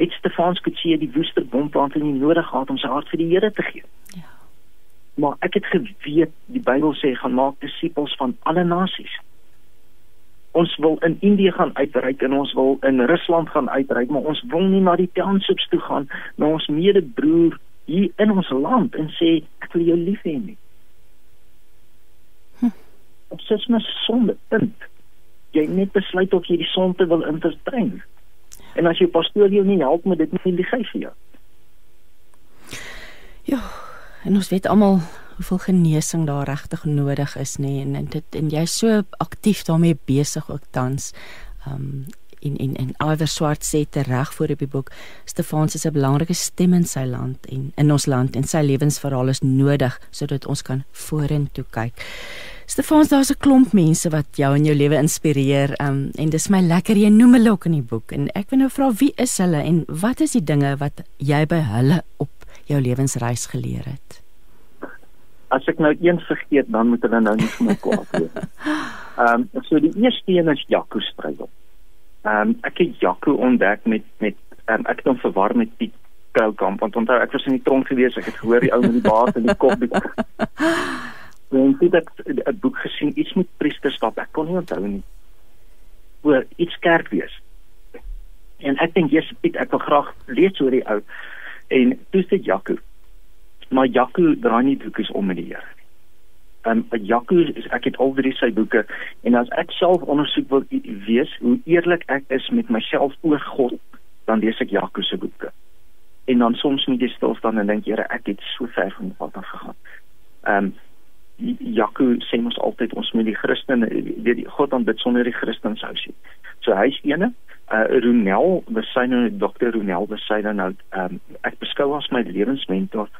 het Stefans Kutsie die woester bomplante nie nodig gehad om sy hart vir die Here te gee. Ja. Maar ek het geweet die Bybel sê gaan maak disippels van alle nasies. Ons wil in Indië gaan uitreik en ons wil in Rusland gaan uitreik, maar ons wil nie na die townships toe gaan na ons medebroer hier in ons land en sê ek wil jou lief hê nie. Hm. Op ses mes sonde punt. Jy net besluit of jy die sonde wil interdrein. En as jou pastoor jou nie help met dit nie, die gee vir jou. Ja, en ons weet almal hoeveel genesing daar regtig nodig is nê en, en dit en jy's so aktief daarmee besig ook tans. Um in in en Iver Swart sê te reg voor op die boek Stefans is 'n belangrike stem in sy land en in ons land en sy lewensverhaal is nodig sodat ons kan vorentoe kyk. Stefans, daar's 'n klomp mense wat jou in jou lewe inspireer, um, en dis my lekker jy noem hulle ook in die boek en ek wil nou vra wie is hulle en wat is die dinge wat jy by hulle op jou lewensreis geleer het? As ek nou een vergeet, dan moet hulle nou nie vir my kwaad wees. Ehm um, so die eerste een is Jaco Strydom. Ehm um, ek het Jaco ontdek met met um, ek het hom verwar met Piet Kroukamp want onthou ek was in die tronk gewees, ek het gehoor die ou met die baard en die kop die En dit het 'n boek gesien iets met priesterskap. Ek kon nie onthou nie. Oor iets kerk wees. En ek dink Jesus Piet, ek wil graag lees oor die ou. En toe sê Jaco. Maar Jaco draai nie boekies om met die Here nie. Um Jaco is ek het al drie sy boeke en as ek self ondersoek wil wees hoe eerlik ek is met myself oor God, dan lees ek Jaco se boeke. En dan soms moet jy stil staan en dink, Here, ek het so ver van God af gegaan. Um Jaco sê mos altyd ons moet die Christen weet die God aanbid sonder die Christen sou sê. So hy's ene. Uh Ronel, we sê nou Dr. Ronel, dan nou um, ek beskou as my lewensmentor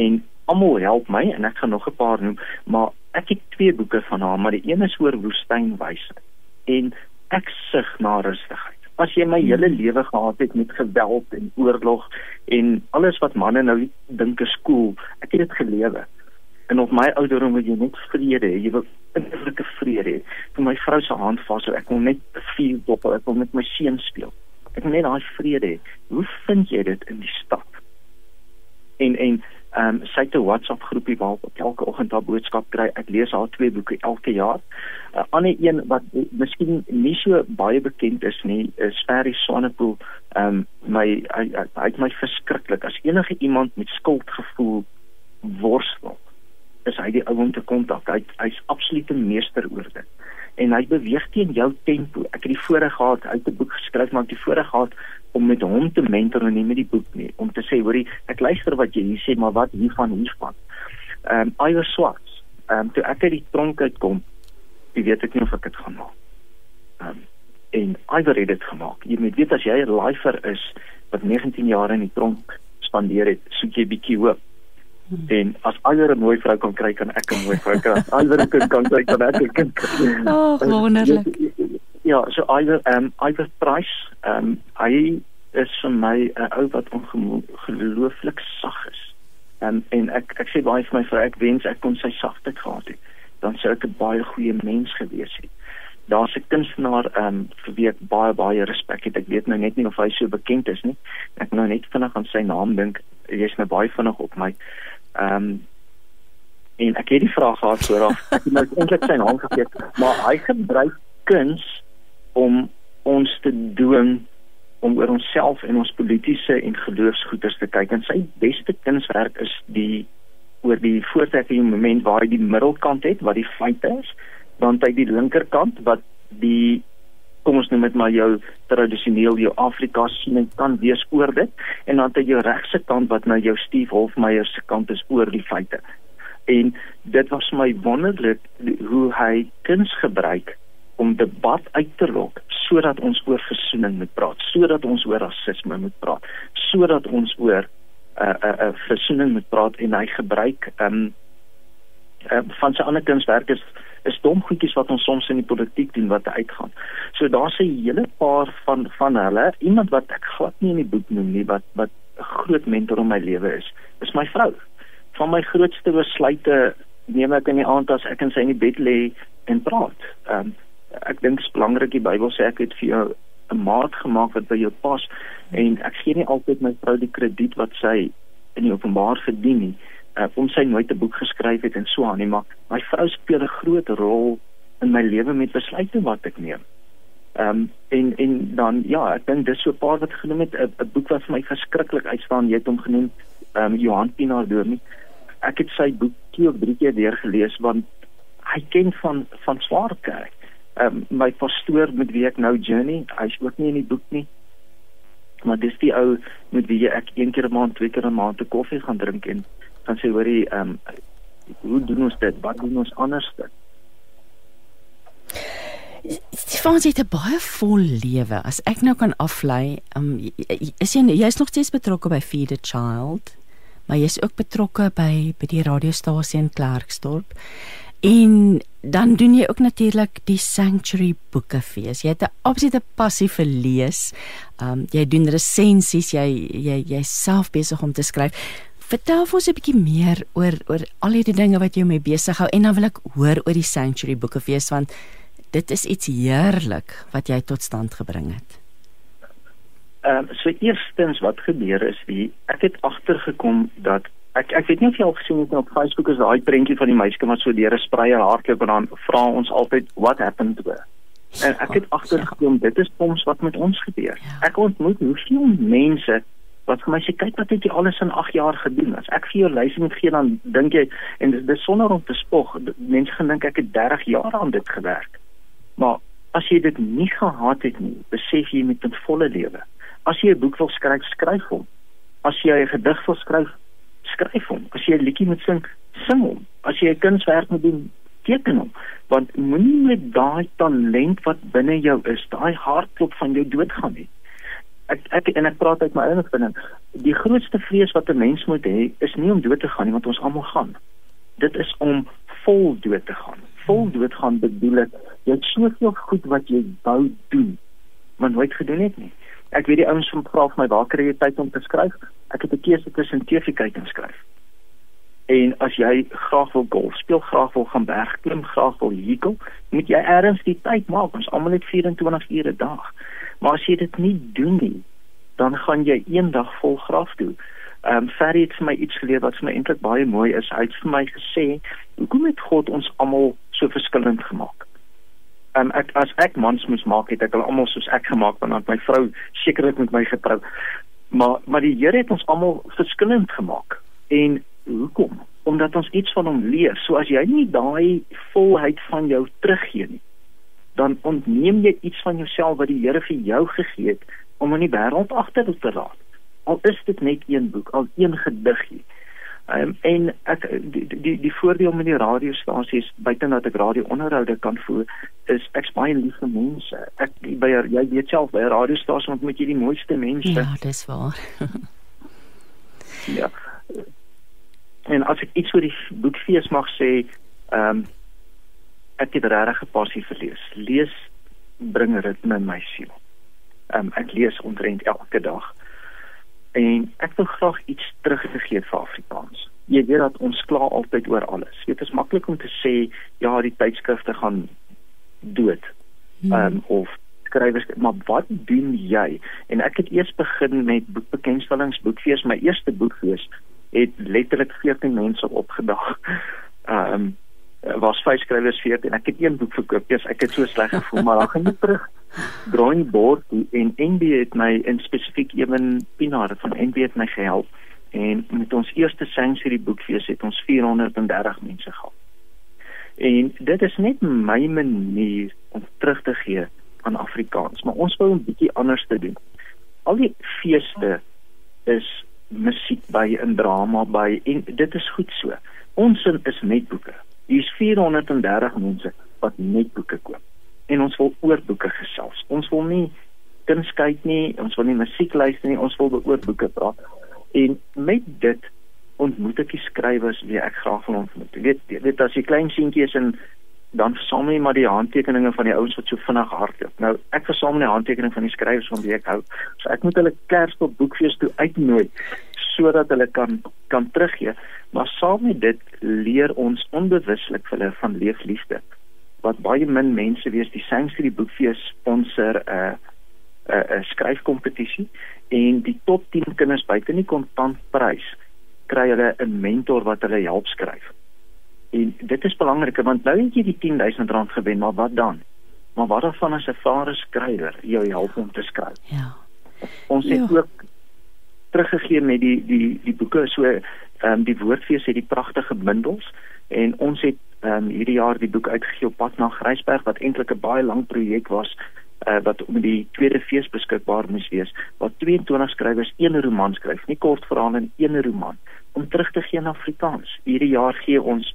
en almal help my en ek gaan nog 'n paar noem, maar ek het twee boeke van haar, maar die een is oor woestynwysheid en ek sug na rustigheid. As jy my hele lewe gehad het met geweld en oorlog en alles wat manne nou dink is cool, ek het dit gelewe en op my ouderdom wil jy net vrede hê. Jy wil innerlike vrede hê. Vir my vrou se hand vas, so ek wil net vier dop, ek wil met my seun speel. Ek wil net daai vrede hê. Hoe vind jy dit in die stad? En en ehm um, sy het 'n WhatsApp groepie waar ek elke oggend haar boodskap kry. Ek lees haar twee boeke elke jaar. 'n uh, Ander een wat miskien nie so baie bekend is nie, is Ferry Sonnepool. Ehm um, my hy, hy, hy het my verskriklik as enige iemand met skuldgevoel worstel is hy die ou om te kontak. Hy hy's absolute meester oor dit. En hy beweeg teen jou tempo. Ek het die voorreg gehad uit 'n boek geskryf, maar ek het die voorreg gehad om met hom te mentor en nie met die boek nie, om te sê, hoorie, ek luister wat jy hier sê, maar wat hiervan hiervan. Ehm um, Iwer Swarts. Ehm um, toe ek uit die tronk uitkom, jy weet ek nie of ek dit gaan maak. Ehm um, en Iwer het dit gemaak. Jy moet weet as jy 'n lifer is wat 19 jaar in die tronk spandeer het, soek jy bietjie hoop en as alere 'n mooi vrou kan kry kan ek 'n mooi vrou kry. Alere kan kan kry kan ek 'n kind kry. Oh, wonderlik. Ja, so Iver ehm um, Iver Price, ehm um, hy is vir my 'n ou wat ongelooflik sag is. En en ek ek sê baie vir my vrou, ek wens ek kon sy sagtheid gehad het. Dan sou ek 'n baie goeie mens gewees het. Daar's 'n kunstenaar ehm um, vir wie ek baie baie respek het. Ek weet nou net nie of hy so bekend is nie. Ek nou net vinnig aan sy naam dink. Jy's nou baie vinnig op my. Ehm um, en ek het die vraag gehad raak. Ek het nou eintlik sy naam vergeet, maar hy gebruik kuns om ons te dwing om oor onsself en ons politieke en geloofsgoeders te kyk. En sy beste kunswerk is die oor die voortrekking moment waar hy die middelkant het wat die feite is, dan hy die linkerkant wat die kom ons noem dit maar jou tradisioneel jou Afrika siening kan wees oor dit en dan het jou regse kant wat nou jou Steve Hofmeyer se kant is oor die feite. En dit was my wonderlik hoe hy kuns gebruik om debat uit te lok sodat ons oor versoening moet praat, sodat ons oor rasisme moet praat, sodat ons oor 'n uh, 'n uh, 'n uh, versoening moet praat en hy gebruik um Uh, van sy ander kunswerke is dom goedjies wat ons soms in die politiek doen wat uitgaan. So daar's 'n hele paar van van hulle, iemand wat ek glad nie in die boek noem nie wat wat 'n groot mentor in my lewe is. Is my vrou. Van my grootste besluite neem ek in die aand as ek in sy in die bed lê en praat. Ehm um, ek dink is belangrik die Bybel sê ek het vir jou 'n maat gemaak wat by jou pas en ek gee nie altyd my vrou die krediet wat sy in die openbaar verdien nie uh, om sy nooit 'n boek geskryf het en so aan nie maar my vrou speel 'n groot rol in my lewe met besluite wat ek neem. Ehm um, en en dan ja, ek dink dis so 'n paar wat genoem het 'n boek wat vir my verskriklik uitstaan, jy het hom genoem ehm um, Johan Pinaar deur nie. Ek het sy boek twee of drie keer weer gelees want hy ken van van Swartkerk. Ehm um, my pastoor met wie ek nou journey, hy's ook nie in die boek nie. Maar dis die ou met wie ek een keer 'n maand, twee keer 'n maand 'n koffie gaan drink en dan sê hoorie ehm um, hoe doen ons dit? Wat doen ons anders dit? Stefan het 'n baie vol lewe. As ek nou kan aflei, um, is jy jy's nog steeds betrokke by Feed a Child, maar jy's ook betrokke by by die radiostasie in Klerksdorp. En dan doen jy ook natuurlik die Sanctuary Boekefees. Jy het 'n absolute passie vir lees. Um jy doen resensies, jy jy jy's self besig om te skryf. Vertel ons 'n bietjie meer oor oor al hierdie dinge wat jou mee besig hou en dan wil ek hoor oor die Sanctuary Boekefees want dit is iets heerlik wat jy tot stand gebring het. Ehm um, so eerstens wat gebeur is wie ek het agtergekom dat ek ek weet nie of jy al gesien het op Facebook is daai prentjie van die meisie wat so deur 'n spreier hardloop en dan vra ons altyd what happened to her. En ek het agtergekom dit is soms wat met ons gebeur. Ja. Ek ontmoet hoeveel mense wat vir my sê kyk wat het jy alles in 8 jaar gedoen. As ek vir jou lys moet gee dan dink jy en dit is sonder om te spog. Mense gaan dink ek het 30 jaar aan dit gewerk. Maar as jy dit nie gehad het nie, besef jy met 'n volle lewe. As jy 'n boek wil skryf, skryf hom. As jy 'n gedig wil skryf, skryf hom. As jy 'n liedjie moet sing, sing hom. As jy 'n kunswerk moet doen, teken hom. Want moenie met daai talent wat binne jou is, daai hartklop van jou doodgaan nie. Ek ek en ek praat uit my eie ervaring. Die grootste vrees wat 'n mens moet hê, is nie om dood te gaan nie, want ons almal gaan. Dit is om vol dood te gaan. Vol dood gaan bedoel ek jy het soveel goed wat jy wou doen, maar nooit gedoen het nie. Ek weet die ouens van vra vir my waar kry jy tyd om te skryf? Ek het 'n keuse tussen TV kyk en skryf. En as jy graag wil golf speel, graag wil gaan bergklim, graag wil hekel, moet jy eers die tyd maak. Ons almal het 24 ure 'n dag. Maar as jy dit nie doen nie, dan gaan jy eendag vol graf toe. Ehm um, Ferry het vir my iets geleer wat vir my eintlik baie mooi is. Hy het vir my gesê, "Hoekom het God ons almal so verskillend gemaak?" Um, ek as ek mans moes maak het ek hulle almal soos ek gemaak want dan my vrou sekerlik met my getrou. Maar maar die Here het ons almal verskillend gemaak. En hoekom? Omdat ons iets van hom leer. So as jy nie daai volheid van jou teruggee nie dan ontneem jy iets van jouself wat die Here vir jou gegee het om in die wêreld agter te laat al is dit net een boek al een gediggie Um, en ek die die die voordeel met die radiostasies buite dat ek radio-onderhoude kan voer is ek's baie lief vir mense. Ek by jy weet self by 'n radiostasie ontmoet jy die mooiste mense. Ja, dis waar. ja. En as ek iets oor die boekfees mag sê, ehm um, ek het regtig 'n passie vir lees. Lees bring ritme in my siel. Ehm um, ek lees omtrent elke dag en ek wil graag iets teruggee vir Afrikaans. Jy weet dat ons kla altyd oor alles. Dit is maklik om te sê ja, die tydskrifte gaan dood. Hmm. Ehm um, of skrywers, maar wat doen jy? En ek het eers begin met boekbekendstellings, boekfees, my eerste boekfees het letterlik 14 mense opgedag. Ehm um, was vyf skrywers 14 en ek het een boek verkoop. Ja, ek het so sleg gevoel, maar dan gaan jy terug drawing board en NB het my in spesifiek ewen Pinaar van NB het my gehelp en met ons eerste sanctuary boekfees het ons 430 mense gehad. En dit is net my manier om terug te gee aan Afrikaans, maar ons wou 'n bietjie anders te doen. Al die feeste is musiek by en drama by en dit is goed so. Ons sin is net boeke. Hier's 430 mense wat net boeke koop en ons wil oor boeke gesels. Ons wil nie kuns kyk nie, ons wil nie musiek luister nie, ons wil oor boeke praat. En met dit ontmoet ek die skrywers wie ek graag wil ontmoet. Jy weet, jy weet as jy klein seentjie is en dan versamel jy maar die handtekeninge van die ouens wat so vinnig hardloop. Nou ek versamel die handtekeninge van die skrywers van wie ek hou. So ek moet hulle Kersfees boekfees toe uitnooi sodat hulle kan kan teruggee. Maar saam met dit leer ons onbewuslik vir hulle van leefliefde. Wat baie min mense weet, die Sanctuary Boekfees sponsor 'n uh, 'n uh, 'n skryfkompetisie en die top 10 kinders buite nie kontantprys kry hulle 'n mentor wat hulle help skryf. En dit is belangrik want nou het jy die 10000 rand gewen, maar wat dan? Maar wat dan van as 'n ervare skrywer jou help om te skryf? Ja. Ons het ja. ook teruggegee met die die die boeke so ehm um, die woordfees het die pragtige bundels en ons het ehm um, hierdie jaar die boek uitgegee op pad na Grysberg wat eintlik 'n baie lang projek was uh, wat om die tweede fees beskikbaar moes wees wat 22 skrywers een roman skryf nie kortverhale en een roman om terug te gee aan Afrikaans hierdie jaar gee ons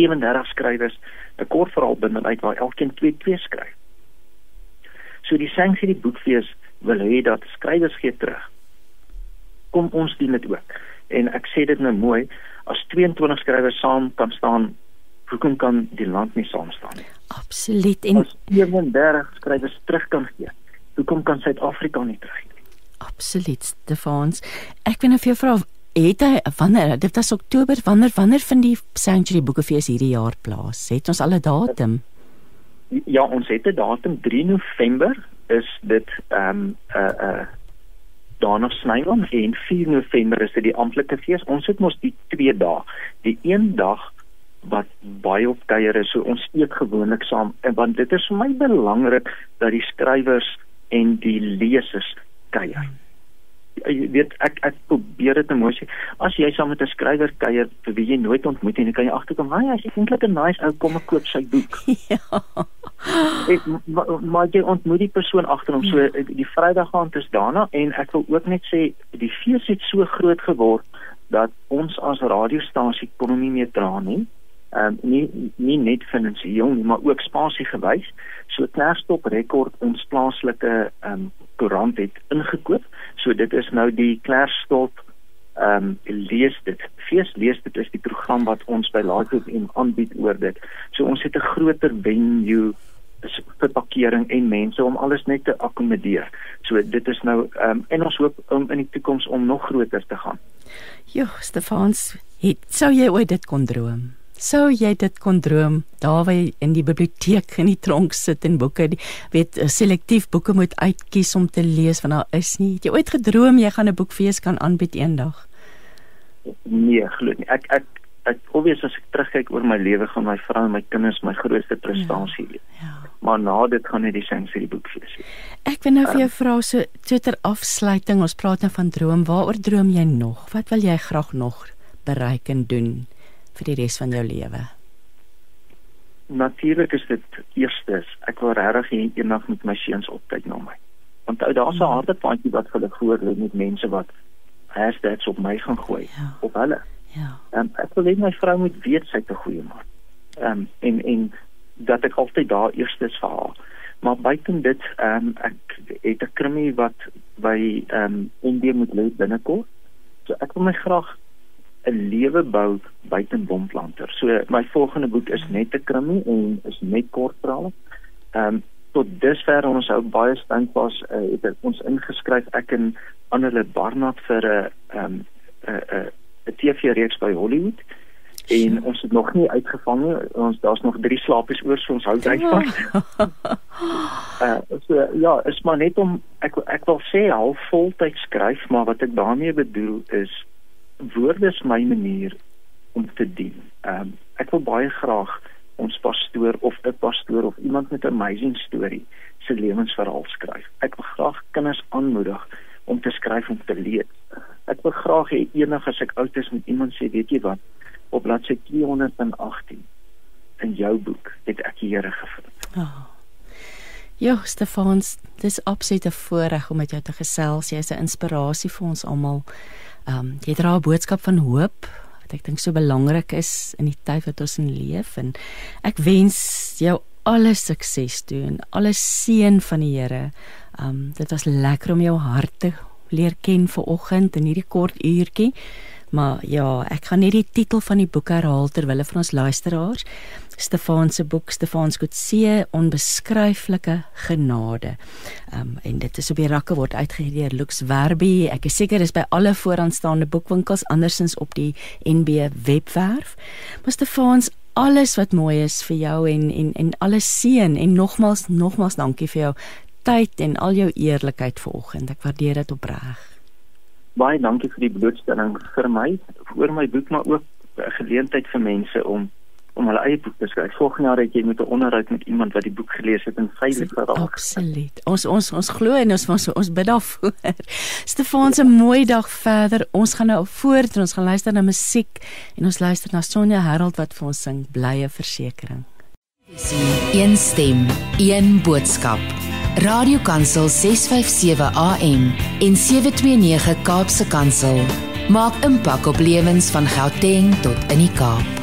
37 skrywers 'n kortverhaal bundel uit waar elkeen 2 2 skryf so die sanksie die boekfees wil hê dat skrywers gee terug kom ons doen dit ook. En ek sê dit nou mooi, as 22 skrywers saam kan staan, hoekom kan die land nie saam staan nie? Absoluut. En as 37 skrywers terug kan gee, hoekom kan Suid-Afrika nie terug gee nie? Absoluut, Stefans. Ek wil net vir jou vra Het hy wanneer dit was Oktober wanneer wanneer vind die Sanctuary Boekefees hierdie jaar plaas? Het ons al 'n datum? Ja, ons het 'n datum 3 November is dit ehm um, 'n uh, 'n uh, daarna Snyland en 4 November is dit die amptelike fees. Ons het mos die twee dae. Die een dag wat baie op kuier is, so ons eet gewoonlik saam en want dit is vir my belangrik dat die skrywers en die lesers kuier jy weet ek ek probeer dit mooi sê as jy saam met 'n skrywer kuier vir wie jy nooit ontmoet en jy kan jy agterkom hy is eintlik 'n nice ou kom ek koop sy boek. Ja. Ek maar jy ontmoet die persoon agter hom. So ja. die vrydag aand is daarna en ek wil ook net sê die fees het so groot geword dat ons as radiostasie kon nie meer dra nie ehm um, nie nie net finansiëel nie maar ook spasie gewys so Klerstop rekord ons plaaslike ehm um, koerant het ingekoop so dit is nou die Klerstop ehm um, lees dit fees lees dit is die program wat ons by Laathof en aanbied oor dit so ons het 'n groter venue vir parkering en mense om alles net te akkommodeer. So dit is nou ehm um, en ons hoop om in die toekoms om nog groter te gaan. Jo, Stefans, het sou jy ooit dit kon droom? Sou jy dit kon droom daar waar jy in die biblioteek in die tronk sit en boeke die, weet eh, selektief boeke moet uitkies om te lees want daar is nie. Het jy ooit gedroom jy gaan 'n boekfees kan aanbied eendag? Nee, glo nie. Ek ek ek obvious as ek terugkyk oor my lewe gaan my vrou en my kinders my grootste prestasie wees. Ja, ja. Maar na dit gaan net die sensory boekfees wees. Ek wil nou vir jou um, vra so ter afsluiting, ons praat nou van droom. Waaroor droom jy nog? Wat wil jy graag nog bereik en doen? Vir die res van jou lewe? Natuurlik is dit eerstes, ek wil regtig eendag met my seuns opkyk na my. Want ou daar's 'n mm. harde paadjie wat hulle voor lê met mense wat hashtags op my gaan gooi ja. op hulle. Ja. Ehm um, ek wil net my vrou moet weet sy't 'n goeie man. Ehm um, en en dat ek altyd daar eerstes vir haar. Maar buiten dit, ehm um, ek het 'n krimmie wat by ehm um, Indië moet lê binnekort. So ek wil my graag 'n lewe bou buite bomplanter. So my volgende boek is net 'n krimmie en is net kortverhale. Ehm um, tot dusver ons hou baie standpas uh, het ons ingeskryf ek en Annele Barnard vir 'n ehm 'n 'n 'n TV-reeks by Hollywood en ja. ons het nog nie uitgevang nie. Ons daar's nog 3 slaapies oor so ons hou dit vas. uh, so ja, is maar net om ek ek wil sê half voltyd skryf, maar wat ek daarmee bedoel is woorde is my manier om te dien. Ehm um, ek wil baie graag ons pastoor of 'n pastoor of iemand met 'n amazing storie se lewensverhaal skryf. Ek wil graag kinders aanmoedig om te skryf en te lees. Ek wil graag hê eendag as ek oud is met iemand sê, weet jy wat, op bladsy 218 in jou boek het ek die Here gevind. Oh. Ja, Stefans, dis absoluut 'n voorreg om met jou te gesels. Jy is 'n inspirasie vir ons almal. Ehm um, jy dra 'n boodskap van hoop wat ek dink so belangrik is in die tyd wat ons in leef en ek wens jou alle sukses toe en alle seën van die Here. Ehm um, dit was lekker om jou hart te leer ken vir oggend in hierdie kort uurtjie Maar ja, ek gaan net die titel van die boek herhaal ter wille van ons luisteraars. Stefan se boek Stefan Skotse onbeskryflike genade. Um, en dit is op die rakke word uitgegee deur Lux Werby. Ek is seker dis by alle vooraanstaande boekwinkels andersins op die NB webwerf. Maar Stefan alles wat mooi is vir jou en en en alles seën en nogmals nogmals dankie vir jou tyd en al jou eerlikheid vanoggend. Ek waardeer dit opreg. Baie dankie vir die blootstelling vir my, vir my boek maar ook 'n geleentheid vir mense om om hulle eie boek te skryf. Volgende jaar het jy met 'n onderhoud met iemand wat die boek gelees het en veilig geraak. Absoluut. Ons ons ons glo en ons ons, ons bid daarvoor. Stefan se mooi dag verder. Ons gaan nou voort en ons gaan luister na musiek en ons luister na Sonja Harold wat vir ons sing Blye Versekering. Een stem, een boodskap. Radiokansel 657 AM en 729 Kaapse Kansel maak impak op lewens van Gauteng tot in die Kaap.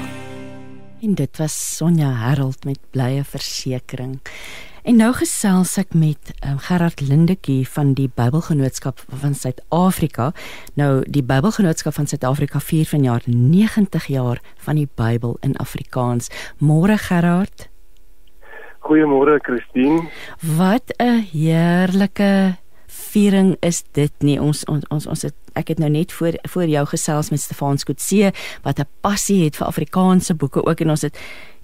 En dit was Sonja Harold met blye versekering. En nou gesels ek met um, Gerard Lindetjie van die Bybelgenootskap van Suid-Afrika. Nou die Bybelgenootskap van Suid-Afrika vier vanjaar 90 jaar van die Bybel in Afrikaans. Môre Gerard. Goeiemôre Christine. Wat 'n heerlike viering is dit nie. Ons ons ons, ons het ek het nou net voor voor jou gesels met Stefan Skotse wat 'n passie het vir Afrikaanse boeke ook en ons het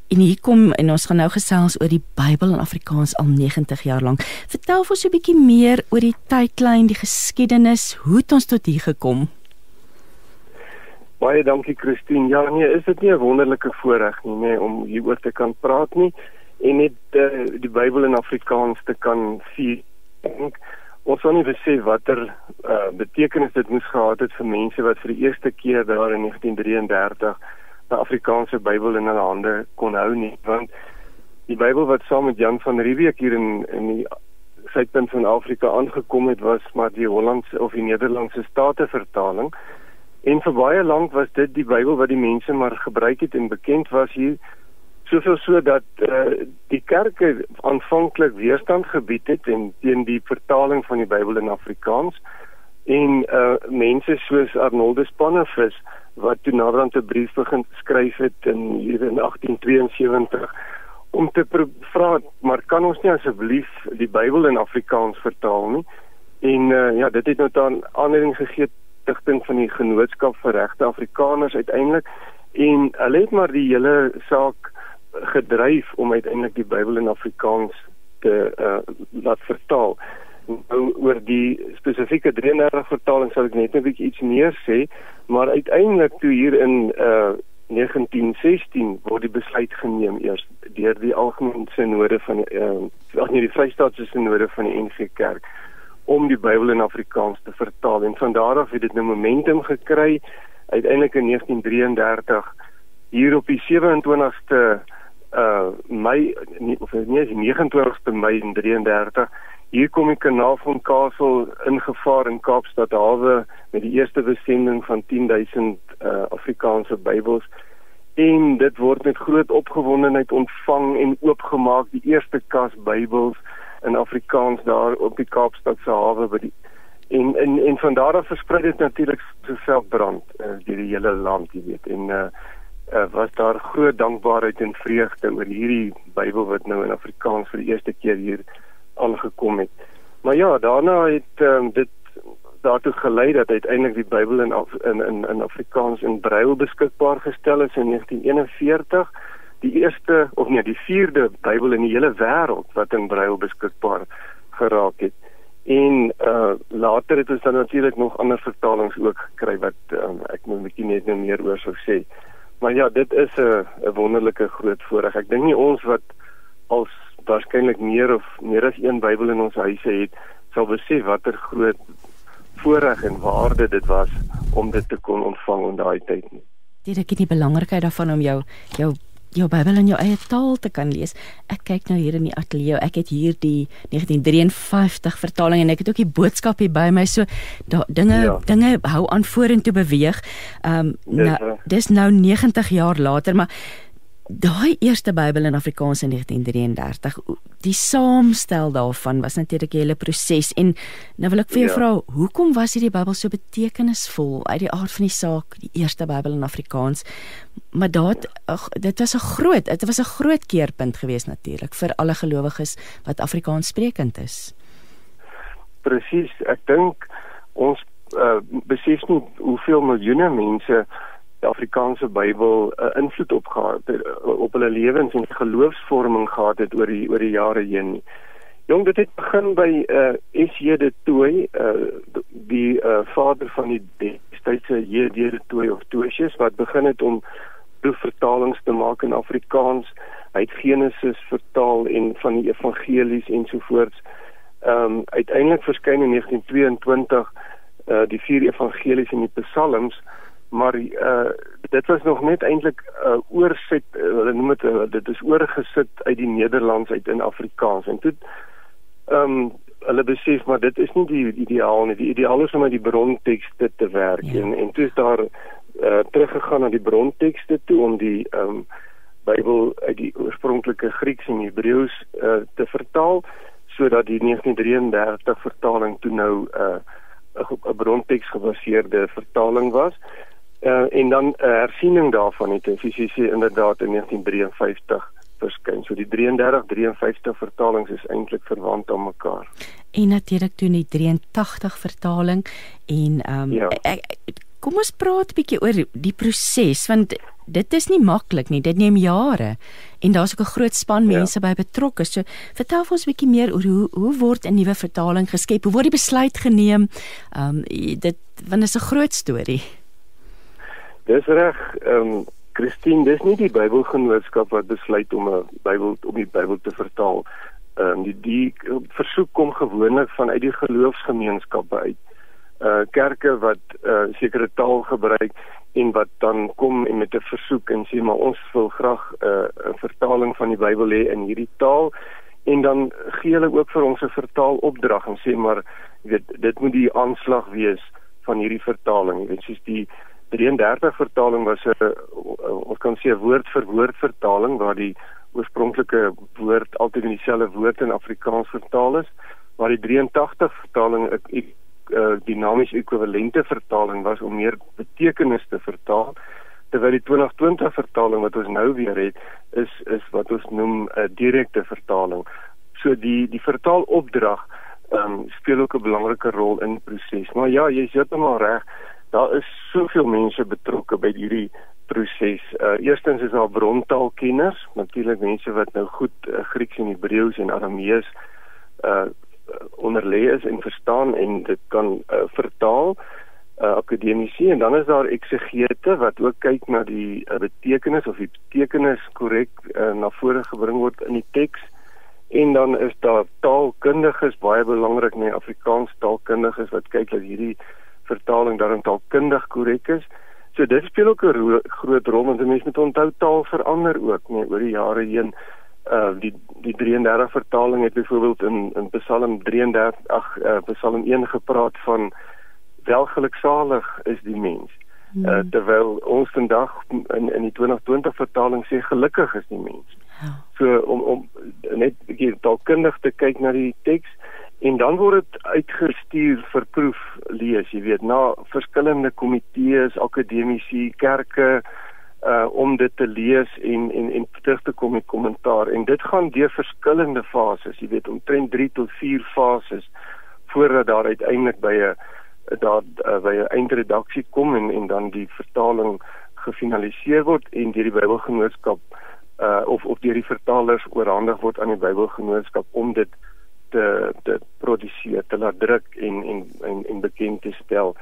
en hier kom en ons gaan nou gesels oor die Bybel in Afrikaans al 90 jaar lank. Vertel ons 'n bietjie meer oor die tydlyn, die geskiedenis, hoe het ons tot hier gekom? Baie dankie Christine. Ja, nee, is dit nie 'n wonderlike voorreg nie, nee, om hieroor te kan praat nie en net uh, die Bybel in Afrikaans te kan vier ons sou nie besef watter uh, betekenis dit moes gehad het vir mense wat vir die eerste keer daar in 1933 die Afrikaanse Bybel in hulle hande kon hou nie want die Bybel wat saam met Jan van Riebeeck hier in in die suidpunt van Afrika aangekom het was maar die Hollandse of die Nederlandse Statenvertaling. En vir baie lank was dit die Bybel wat die mense maar gebruik het en bekend was hier soveel so dat uh, die kerke aanvanklik weerstand gebied het en teen die vertaling van die Bybel in Afrikaans en uh mense soos Arnoldus Pannefis wat toe naderhand 'n brief begin skryf het in hier in 1872 om te vra maar kan ons nie asseblief die Bybel in Afrikaans vertaal nie? En uh ja dit het nou dan aanleiding gegee stigting van die genootskap vir regte Afrikaners uiteindelik. En hulle het maar die hele saak gedryf om uiteindelik die Bybel in Afrikaans te uh, laat vertaal. Nou oor die spesifieke 33 vertaling sal ek net 'n bietjie iets meer sê, maar uiteindelik toe hier in uh 1916 word die besluit geneem eers deur die algemene sinode van uh ag nee die Vrystaatse sinode van die NG Kerk om die Bybel in Afrikaans te vertaal en van daar af het dit nou momentum gekry uiteindelik in 1933 hier op die 27ste uh Mei nie of nie is 29ste Mei 33 hier kom die kanaal van Kaapstad ingevaar in Kaapstad hawe met die eerste besending van 10000 uh Afrikaanse Bybels. En dit word met groot opgewondenheid ontvang en oopgemaak die eerste kas Bybels in Afrikaans daar op die Kaapstadse hawe by die en en en van daar af versprei dit natuurlik so veldbrand uh, deur die hele land jy weet. En uh uh, was daar groot dankbaarheid en vreugde oor hierdie Bybel wat nou in Afrikaans vir die eerste keer hier aangekom het. Maar ja, daarna het um, dit daartoe gelei dat uiteindelik die Bybel in Af in in in Afrikaans in Braille beskikbaar gestel is in 1941. Die eerste of nee, die vierde Bybel in die hele wêreld wat in Braille beskikbaar geraak het. En uh later het ons dan natuurlik nog ander vertalings ook gekry wat um, ek moet 'n bietjie net nou meer oor sou sê. Maar ja, dit is 'n 'n wonderlike groot voorreg. Ek dink nie ons wat als waarskynlik meer of meer as een Bybel in ons huise het, sal besef watter groot voorreg en waarde dit was om dit te kon ontvang in daai tyd nie. Dit is die belangrikheid daarvan om jou jou jou Bybel in jou eie taal te kan lees. Ek kyk nou hier in die ateljee. Ek het hier die 1953 vertaling en ek het ook die boodskap hier by my. So da, dinge ja. dinge hou aan vorentoe beweeg. Ehm um, nou dis nou 90 jaar later, maar daai eerste Bybel in Afrikaans in 1933, die saamstel daarvan was natuurlik 'n hele proses en nou wil ek vir jou ja. vra, hoekom was hierdie Bybel so betekenisvol uit die aard van die saak, die eerste Bybel in Afrikaans? Maar daad ag dit was 'n groot, dit was 'n groot keerpunt geweest natuurlik vir alle gelowiges wat Afrikaans sprekend is. Presies, ek dink ons uh, besef nie hoeveel miljoene mense die Afrikaanse Bybel 'n uh, invloed op gehad uh, op hulle lewens en geloofsvorming gehad het oor die oor die jare heen. Jong, dit het begin by uh S.J. de Tooi, uh die uh vader van die destydse J.D. de Tooi of Toosius wat begin het om proefvertalings te maak in Afrikaans. Hy het Genesis vertaal en van die evangelies ensovoorts. Ehm um, uiteindelik verskyn in 1922 uh die vier evangelies en die psalms maar uh dit was nog net eintlik 'n uh, oorset uh, hulle noem dit uh, dit is oorgesit uit die Nederlands uit in Afrikaans en toe ehm um, hulle besef maar dit is nie die ideaal nie die ideaal is om met die brontekste te werk ja. en en toe is daar uh teruggegaan na die brontekste toe om die ehm um, Bybel uit die oorspronklike Grieks en Hebreëus uh te vertaal sodat die 1933 vertaling toe nou uh 'n bronteks gebaseerde vertaling was. Uh, en dan 'n uh, hersiening daarvan het in fisiese inderdaad in 1953 verskyn. So die 33 53 vertalings is eintlik verwant aan mekaar. En natuurlik toe die 83 vertaling en ehm um, ja. kom ons praat 'n bietjie oor die proses want dit is nie maklik nie. Dit neem jare en daar's ook 'n groot span ja. mense ja. by betrokke. So vertel ons 'n bietjie meer oor hoe hoe word 'n nuwe vertaling geskep? Hoe word die besluit geneem? Ehm um, dit want is 'n groot storie. Dis reg, ehm um, Christine, dis nie die Bybelgenootskap wat besluit om 'n Bybel om die Bybel te vertaal. Ehm um, die die versoek kom gewoonlik vanuit die geloofsgemeenskappe uit. Uh kerke wat uh, sekere taal gebruik en wat dan kom en met 'n versoek en sê maar ons wil graag 'n uh, 'n vertaling van die Bybel hê in hierdie taal en dan gee hulle ook vir ons 'n vertaalopdrag en sê maar weet dit moet die aanslag wees van hierdie vertaling, jy weet soos die 33 vertaling was 'n ons kan sê woord vir woord vertaling waar die oorspronklike woord altyd in dieselfde woord in Afrikaans vertaal is, waar die 83 vertaling 'n uh, dinamies ekwivalente vertaling was om meer betekenis te vertaal terwyl die 2020 vertaling wat ons nou weer het is is wat ons noem 'n direkte vertaling. So die die vertaalopdrag um, speel ook 'n belangrike rol in die proses. Maar ja, jy's heeltemal reg daar is soveel mense betrokke by hierdie proses. Uh eerstens is daar brontaalkenners, natuurlik mense wat nou goed uh, Grieks en Hebreëus en Aramees uh onderlei is en verstaan en dit kan uh, vertaal uh akademici en dan is daar eksegete wat ook kyk na die uh, betekenis of die betekenis korrek uh, na vore gebring word in die teks en dan is daar taalkundiges baie belangrik nee Afrikaans taalkundiges wat kyk dat hierdie vertaling daarin taalkundig korrek is. So dit speel ook 'n groot rol want mense moet onthou taal verander ook, nee, oor die jare heen. Uh die die 33 vertaling het byvoorbeeld in in Psalm 33 ag uh, Psalm 1 gepraat van welgeluksalig is die mens. Hmm. Uh terwyl ons vandag in in die 2020 vertaling sê gelukkig is die mens. Ja. So om om net bietjie taalkundig te kyk na die teks en dan word dit uitgestuur vir proef lees jy weet na verskillende komitees akademici kerke uh om dit te lees en en en terug te kom met kommentaar. En dit gaan deur verskillende fases jy weet omtrent 3 tot 4 fases voordat daar uiteindelik by 'n daar uh, by 'n eindredaksie kom en en dan die vertaling gefinaliseer word en deur die Bybelgenootskap uh of of deur die vertalers oorhandig word aan die Bybelgenootskap om dit te te produseer, te laat druk en en en, en bekend te stel.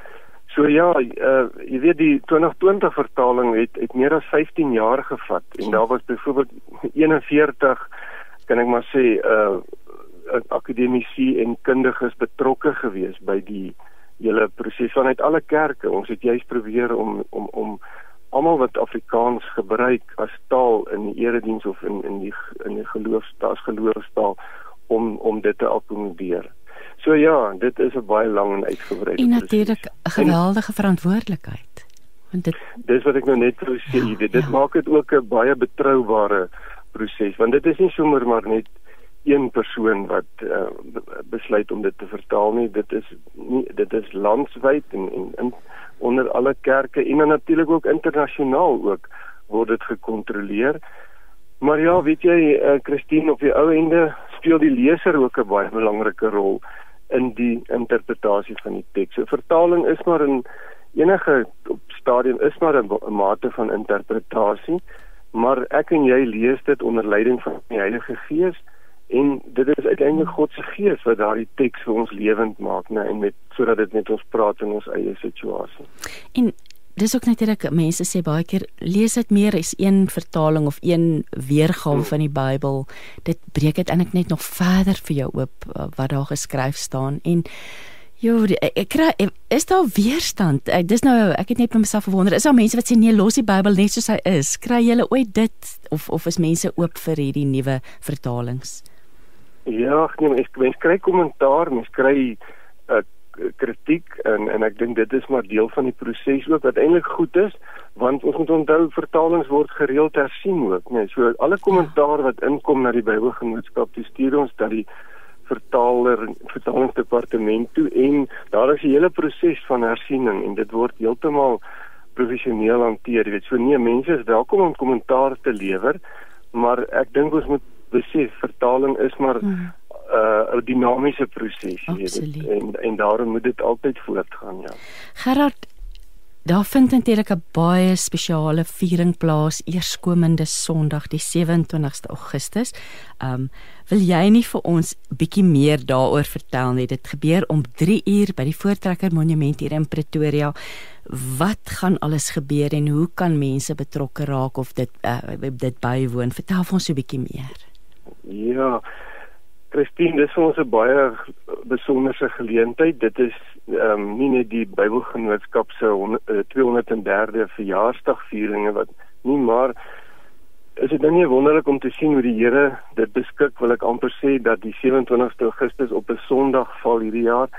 So ja, uh, jy weet die 2020 vertaling het het meer as 15 jaar gevat en daar was byvoorbeeld 41 kan ek maar sê uh akademici en kundiges betrokke gewees by die hele proses vanuit alle kerke. Ons het juist probeer om om om almal wat Afrikaans gebruik as taal in die erediens of in in die in die geloofstaas geloofstaal om om dit te akkommodeer. So ja, dit is 'n baie lang en uitgebreide En natuurlik 'n geweldige verantwoordelikheid. Want dit dis wat ek nou net wou sê, ja, dit, dit ja. maak dit ook 'n baie betroubare proses want dit is nie sommer maar net een persoon wat uh, besluit om dit te vertaal nie dit is nie dit is landwyd en, en in onder alle kerke en natuurlik ook internasionaal ook word dit gekontroleer maar ja weet jy uh, Christine op die ou ende speel die leser ook 'n baie belangrike rol in die interpretasie van die teks so vertaling is maar 'n enige stadium is maar 'n mate van interpretasie maar ek en jy lees dit onder leiding van die Heilige Gees en dit is uiteindelik God se gees wat daardie teks vir ons lewend maak nê en met sodat dit met ons praat in ons eie situasie. En dis ook natuurlik mense sê baie keer lees dit meer as een vertaling of een weergawe hmm. van die Bybel. Dit breek dit eintlik net nog verder vir jou oop uh, wat daar geskryf staan en Jo, ek kry is daar weerstand. Ek dis nou ek het net met myself gewonder, is daar mense wat sê nee, los die Bybel net soos hy is? Kry julle ooit dit of of is mense oop vir hierdie nuwe vertalings? Ja, ek neem ek mens kry kommentaar, mens kry 'n uh, kritiek en en ek dink dit is maar deel van die proses ook wat eintlik goed is want ons moet onthou vertalings word gereeld hersien ook, nee. So alle kommentaar wat inkom na die Bybelgenootskap, dis stuur ons dat die vertaler vertalingsdepartement toe en daar is 'n hele proses van hersiening en dit word heeltemal professioneel hanteer. Jy weet, so nee, mense is welkom om kommentaar te lewer, maar ek dink ons moet besef vertaling is maar hmm. Uh, dinamiese proses en en daarom moet dit altyd voortgaan ja. Gerard Daar vind eintlik 'n baie spesiale viering plaas eerskomende Sondag die 27ste Augustus. Um wil jy nie vir ons bietjie meer daaroor vertel nie? Dit gebeur om 3 uur by die Voortrekker Monument hier in Pretoria. Wat gaan alles gebeur en hoe kan mense betrokke raak of dit uh, dit bywoon? Vertel vir ons 'n bietjie meer. Ja. Christine, dis vir ons 'n baie besonderse geleentheid. Dit is ehm um, nie net die Bybelgenootskap se 203de verjaarsdagvieringe wat nie maar is dit nou nie wonderlik om te sien hoe die Here dit beskik, wil ek amper sê dat die 27ste Augustus op 'n Sondag val hierdie jaar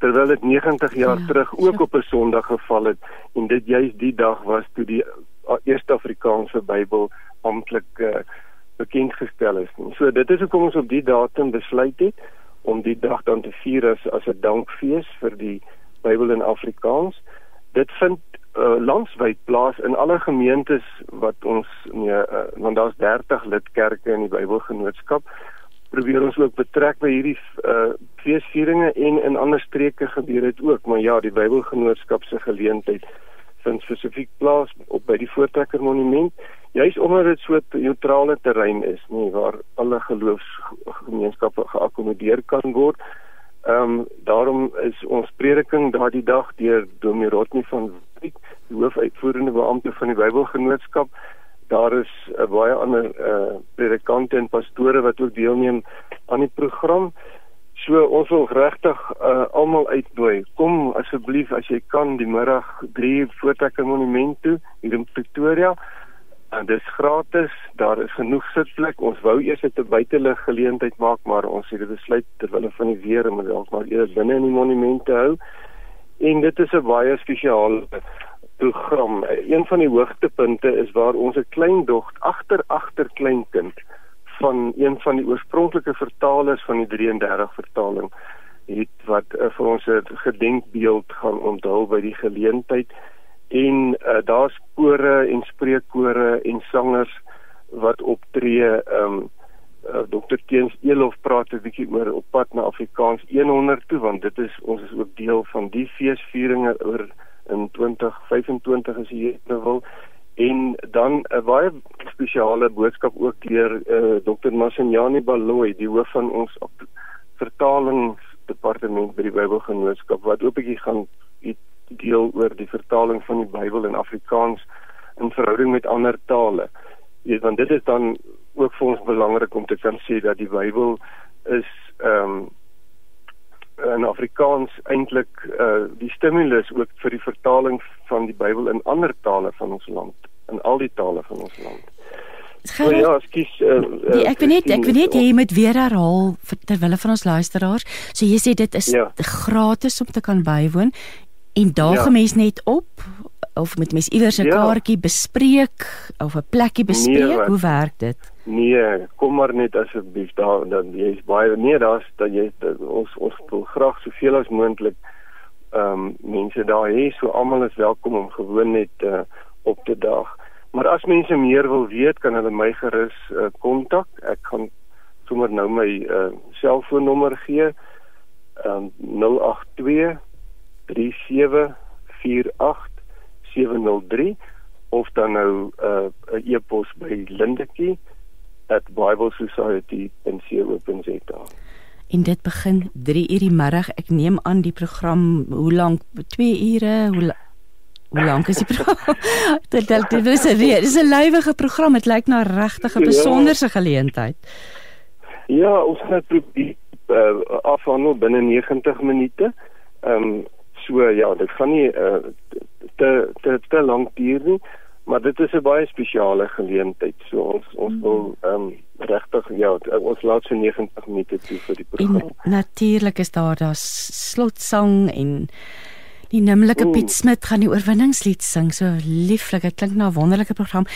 terwyl dit 90 jaar ja, terug ook ja. op 'n Sondag geval het en dit juis die dag was toe die eerste Afrikaanse Bybel amptelik uh, bekend gestel is nie. So dit is hoekom ons op die datum besluit het om die dag dan te vier as as 'n dankfees vir die Bybel in Afrikaans. Dit vind uh, landwyd plaas in alle gemeentes wat ons nee uh, want daar's 30 lidkerke in die Bybelgenootskap probeer ons ook betrek by hierdie uh, feesvieringe en in ander streke gebeur dit ook maar ja die Bybelgenootskap se geleentheid vind spesifiek plaas op by die Voortrekker Monument juis omdat dit so 'n neutrale terrein is, nie waar alle geloofsgemeenskappe geakkommodeer kan word. Ehm um, daarom is ons prediking daardie dag deur Dominee Rotny van Wyk, die hoofuitvoerende beampte van die Bybelgenootskap. Daar is uh, baie ander uh predikante en pastore wat ook deelneem aan die program. So ons wil regtig uh, almal uitnooi. Kom asseblief as jy kan die middag 3 voortrekker monument toe hier in Pretoria. En dis gratis, daar is genoeg sitplek. Ons wou eers 'n buitelug geleentheid maak, maar ons het besluit terwyl van die weer om dalk maar eers binne in die monumente hou. En dit is 'n baie spesiale program. Een van die hoogtepunte is waar ons 'n klein dogter agter agter kleinkind van een van die oorspronklike vertalers van die 33 vertaling het wat uh, vir ons 'n gedenkbeeld gaan onthul by die geleentheid. En uh, daar's kore en spreekkore en sangers wat optree um, uh, Dr Teens Elof praat 'n bietjie oor op pad na Afrikaans 100 toe want dit is ons is ook deel van die feesvieringe oor in 2025 as jy wil en dan 'n baie spesiale boodskap ook deur uh, Dr Masinyani Baloyi die hoof van ons vertalingsdepartement by die Bybelgenootskap wat ook 'n bietjie gaan deel oor die vertaling van die Bybel in Afrikaans in verhouding met ander tale. Jy weet want dit is dan ook vir ons belangrik om te kan sê dat die Bybel is ehm um, in Afrikaans eintlik uh die stimulus ook vir die vertaling van die Bybel in ander tale van ons land, in al die tale van ons land. Gaan, oh ja, skus. Uh, uh, ek weet net, ek weet net jy moet weer herhaal terwyl hulle van ons luisteraars. So jy sê dit is ja. gratis om te kan bywoon En daag ja. 'n mens net op of met mens iewers 'n ja. kaartjie bespreek of 'n plekkie bespreek? Nee, Hoe werk dit? Nee, kom maar net asseblief daar dan jy's baie nee, daar's dat jy dat ons ons wil graag soveel as moontlik ehm um, mense daar hê, so almal is welkom om gewoon net uh, op te daag. Maar as mense meer wil weet, kan hulle my gerus uh, kontak. Ek gaan sommer nou my uh, selfoonnommer gee. Ehm um, 082 3748703 of dan nou 'n uh, e-pos by lindetjie@biblesociety.co.za. En dit begin 3 uur die middag. Ek neem aan die program hoe lank 2 ure, hoe Hoe lank is die program? dit dit dit is 'n dit is 'n lywige program. Dit lyk na 'n regtige ja. besonderse geleentheid. Ja, ons gaan probeer uh, afhandel binne 90 minute. Ehm um, so ja, dit gaan nie uh, te te te lank duur nie, maar dit is 'n baie spesiale geleentheid. So ons ons wil ehm um, regtig ja, ons laat so 90 minute toe vir die program. En natuurlik is daar daar slotsang en Die nimmerlike Piet Smit gaan die oorwinningslied sing. So lieflik. Dit klink na 'n wonderlike program.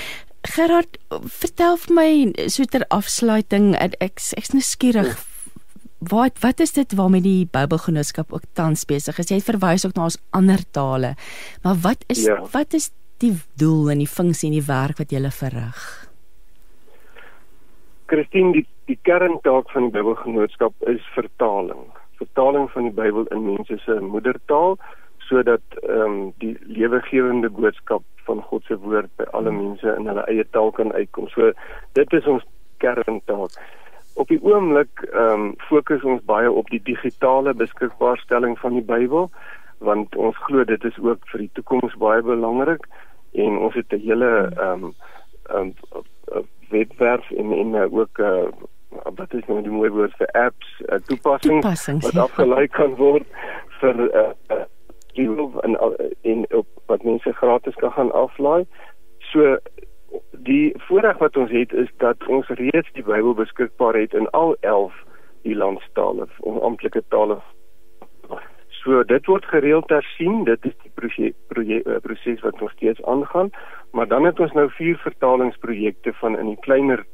Gerard, vertel vir my so ter afsluiting. Ek ek's ek nuuskierig. Wat wat is dit waarmee die Bybelgenootskap ook tans besig is? Jy verwys ook na ons ander tale. Maar wat is ja. wat is die doel en die funksie en die werk wat jy verrig? Christine, die die kerntaak van die Bybelgenootskap is vertaling. Vertaling van die Bybel in mense se moedertaal sodat ehm um, die lewegewende boodskap van God se woord by alle mense in hulle eie taal kan uitkom. So dit is ons kerntaak. Op die oomblik ehm um, fokus ons baie op die digitale beskikbaarstelling van die Bybel want ons glo dit is ook vir die toekoms baie belangrik en ons het 'n hele ehm um, ehm um, webwerf en en uh, ook 'n uh, wat is nou die mooi woord vir apps uh, toepassings, toepassings wat afgelei kan word vir uh, uh, en en op wat mense gratis kan gaan aflaai. So die voordeel wat ons het is dat ons reeds die Bybel beskikbaar het in al 11 die landstale of amptelike tale. So dit word gereeld hersien, dit is die eh, proses wat nog steeds aangaan, maar dan het ons nou vier vertalingsprojekte van in die kleiner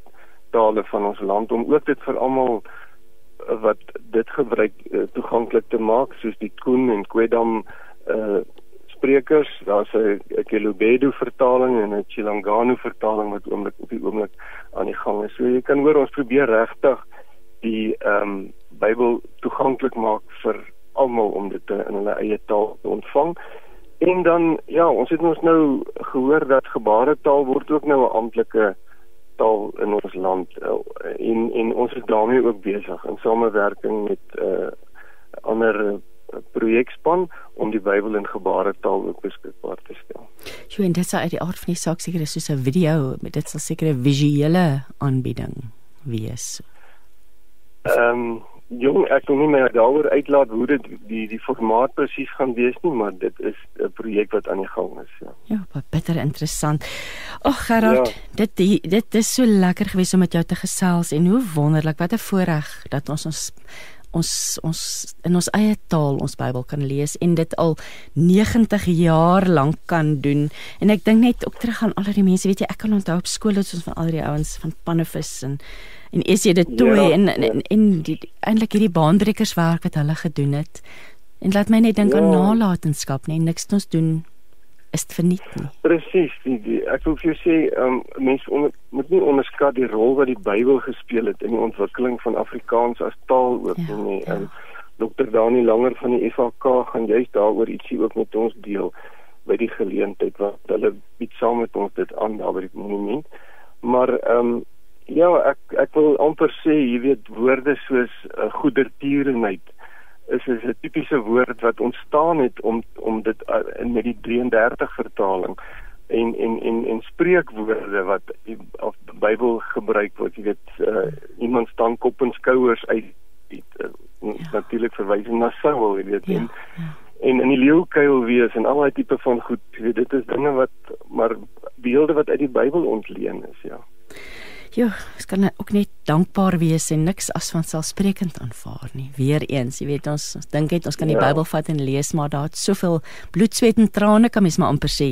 tale van ons land om ook dit vir almal eh, wat dit gebruik uh, toeganklik te maak soos die Koen en Kwedam uh sprekers, daar's 'n Kelobedu vertaling en 'n Chilangano vertaling wat oomblik op die oomblik aan die gang is. So jy kan hoor ons probeer regtig die ehm um, Bybel toeganklik maak vir almal om dit te, in hulle eie taal te ontvang. En dan ja, ons het ons nou gehoor dat gebaretaal word ook nou 'n amptelike taal in ons land uh, en en ons is daarmee ook besig in samewerking met uh ander projekspan om die Bybel in gebaretaal ook beskikbaar te stel. Jo en dit sou uit die aard van die saak seker is soos 'n video, met dit sal seker 'n visuele aanbieding wees. Ehm um, jong, ek wil nie meer daaroor uitlaat hoe dit die die formaat presies gaan wees nie, maar dit is 'n projek wat aan die gang is, ja. Ja, baie bitter interessant. Ag Gerard, ja. dit die, dit is so lekker gewees om met jou te gesels en hoe wonderlik wat 'n voorreg dat ons ons ons ons in ons eie taal ons Bybel kan lees en dit al 90 jaar lank kan doen. En ek dink net ook terug aan al die mense, weet jy, ek kan onthou op skool het ons van al die ouens van Panefis en en is jy dit toe ja, en en, en, en die eintlik hierdie baanbrekerswerk wat hulle gedoen het. En laat my net dink ja. aan nalatenskap, nee, niks ons doen is verniet nie. Presies, die, die ek wil vir jou sê, um, mense onder, moet nie onderskat die rol wat die Bybel gespeel het in die ontwikkeling van Afrikaans as taal ook ja, nie. Ja. En Dr. Dani Langer van die FHK gaan juist daaroor ietsie ook met ons deel by die geleentheid wat hulle bied saam met ons dit aan daar by die monument. Maar ehm um, ja, ek ek wil amper sê, jy weet woorde soos uh, goedertierenheid is is 'n tipiese woord wat ontstaan het om om dit uh, met die 33 vertaling en en en en spreekwoorde wat die of Bybel gebruik word jy weet uh, iemand staan kop en skouers uit uh, ja. natuurlik verwysing na Saul jy weet ja, en, ja. en in die leeukuil wees en al daai tipe van goed jy weet dit is dinge wat maar beelde wat uit die Bybel ontleen is ja Ja, ek kan ook net dankbaar wees en niks as van selfsprekend aanvaar nie. Weereens, jy weet ons, ons dink net ons kan die ja. Bybel vat en lees, maar daar het soveel bloed, sweet en trane kan mens maar amper sê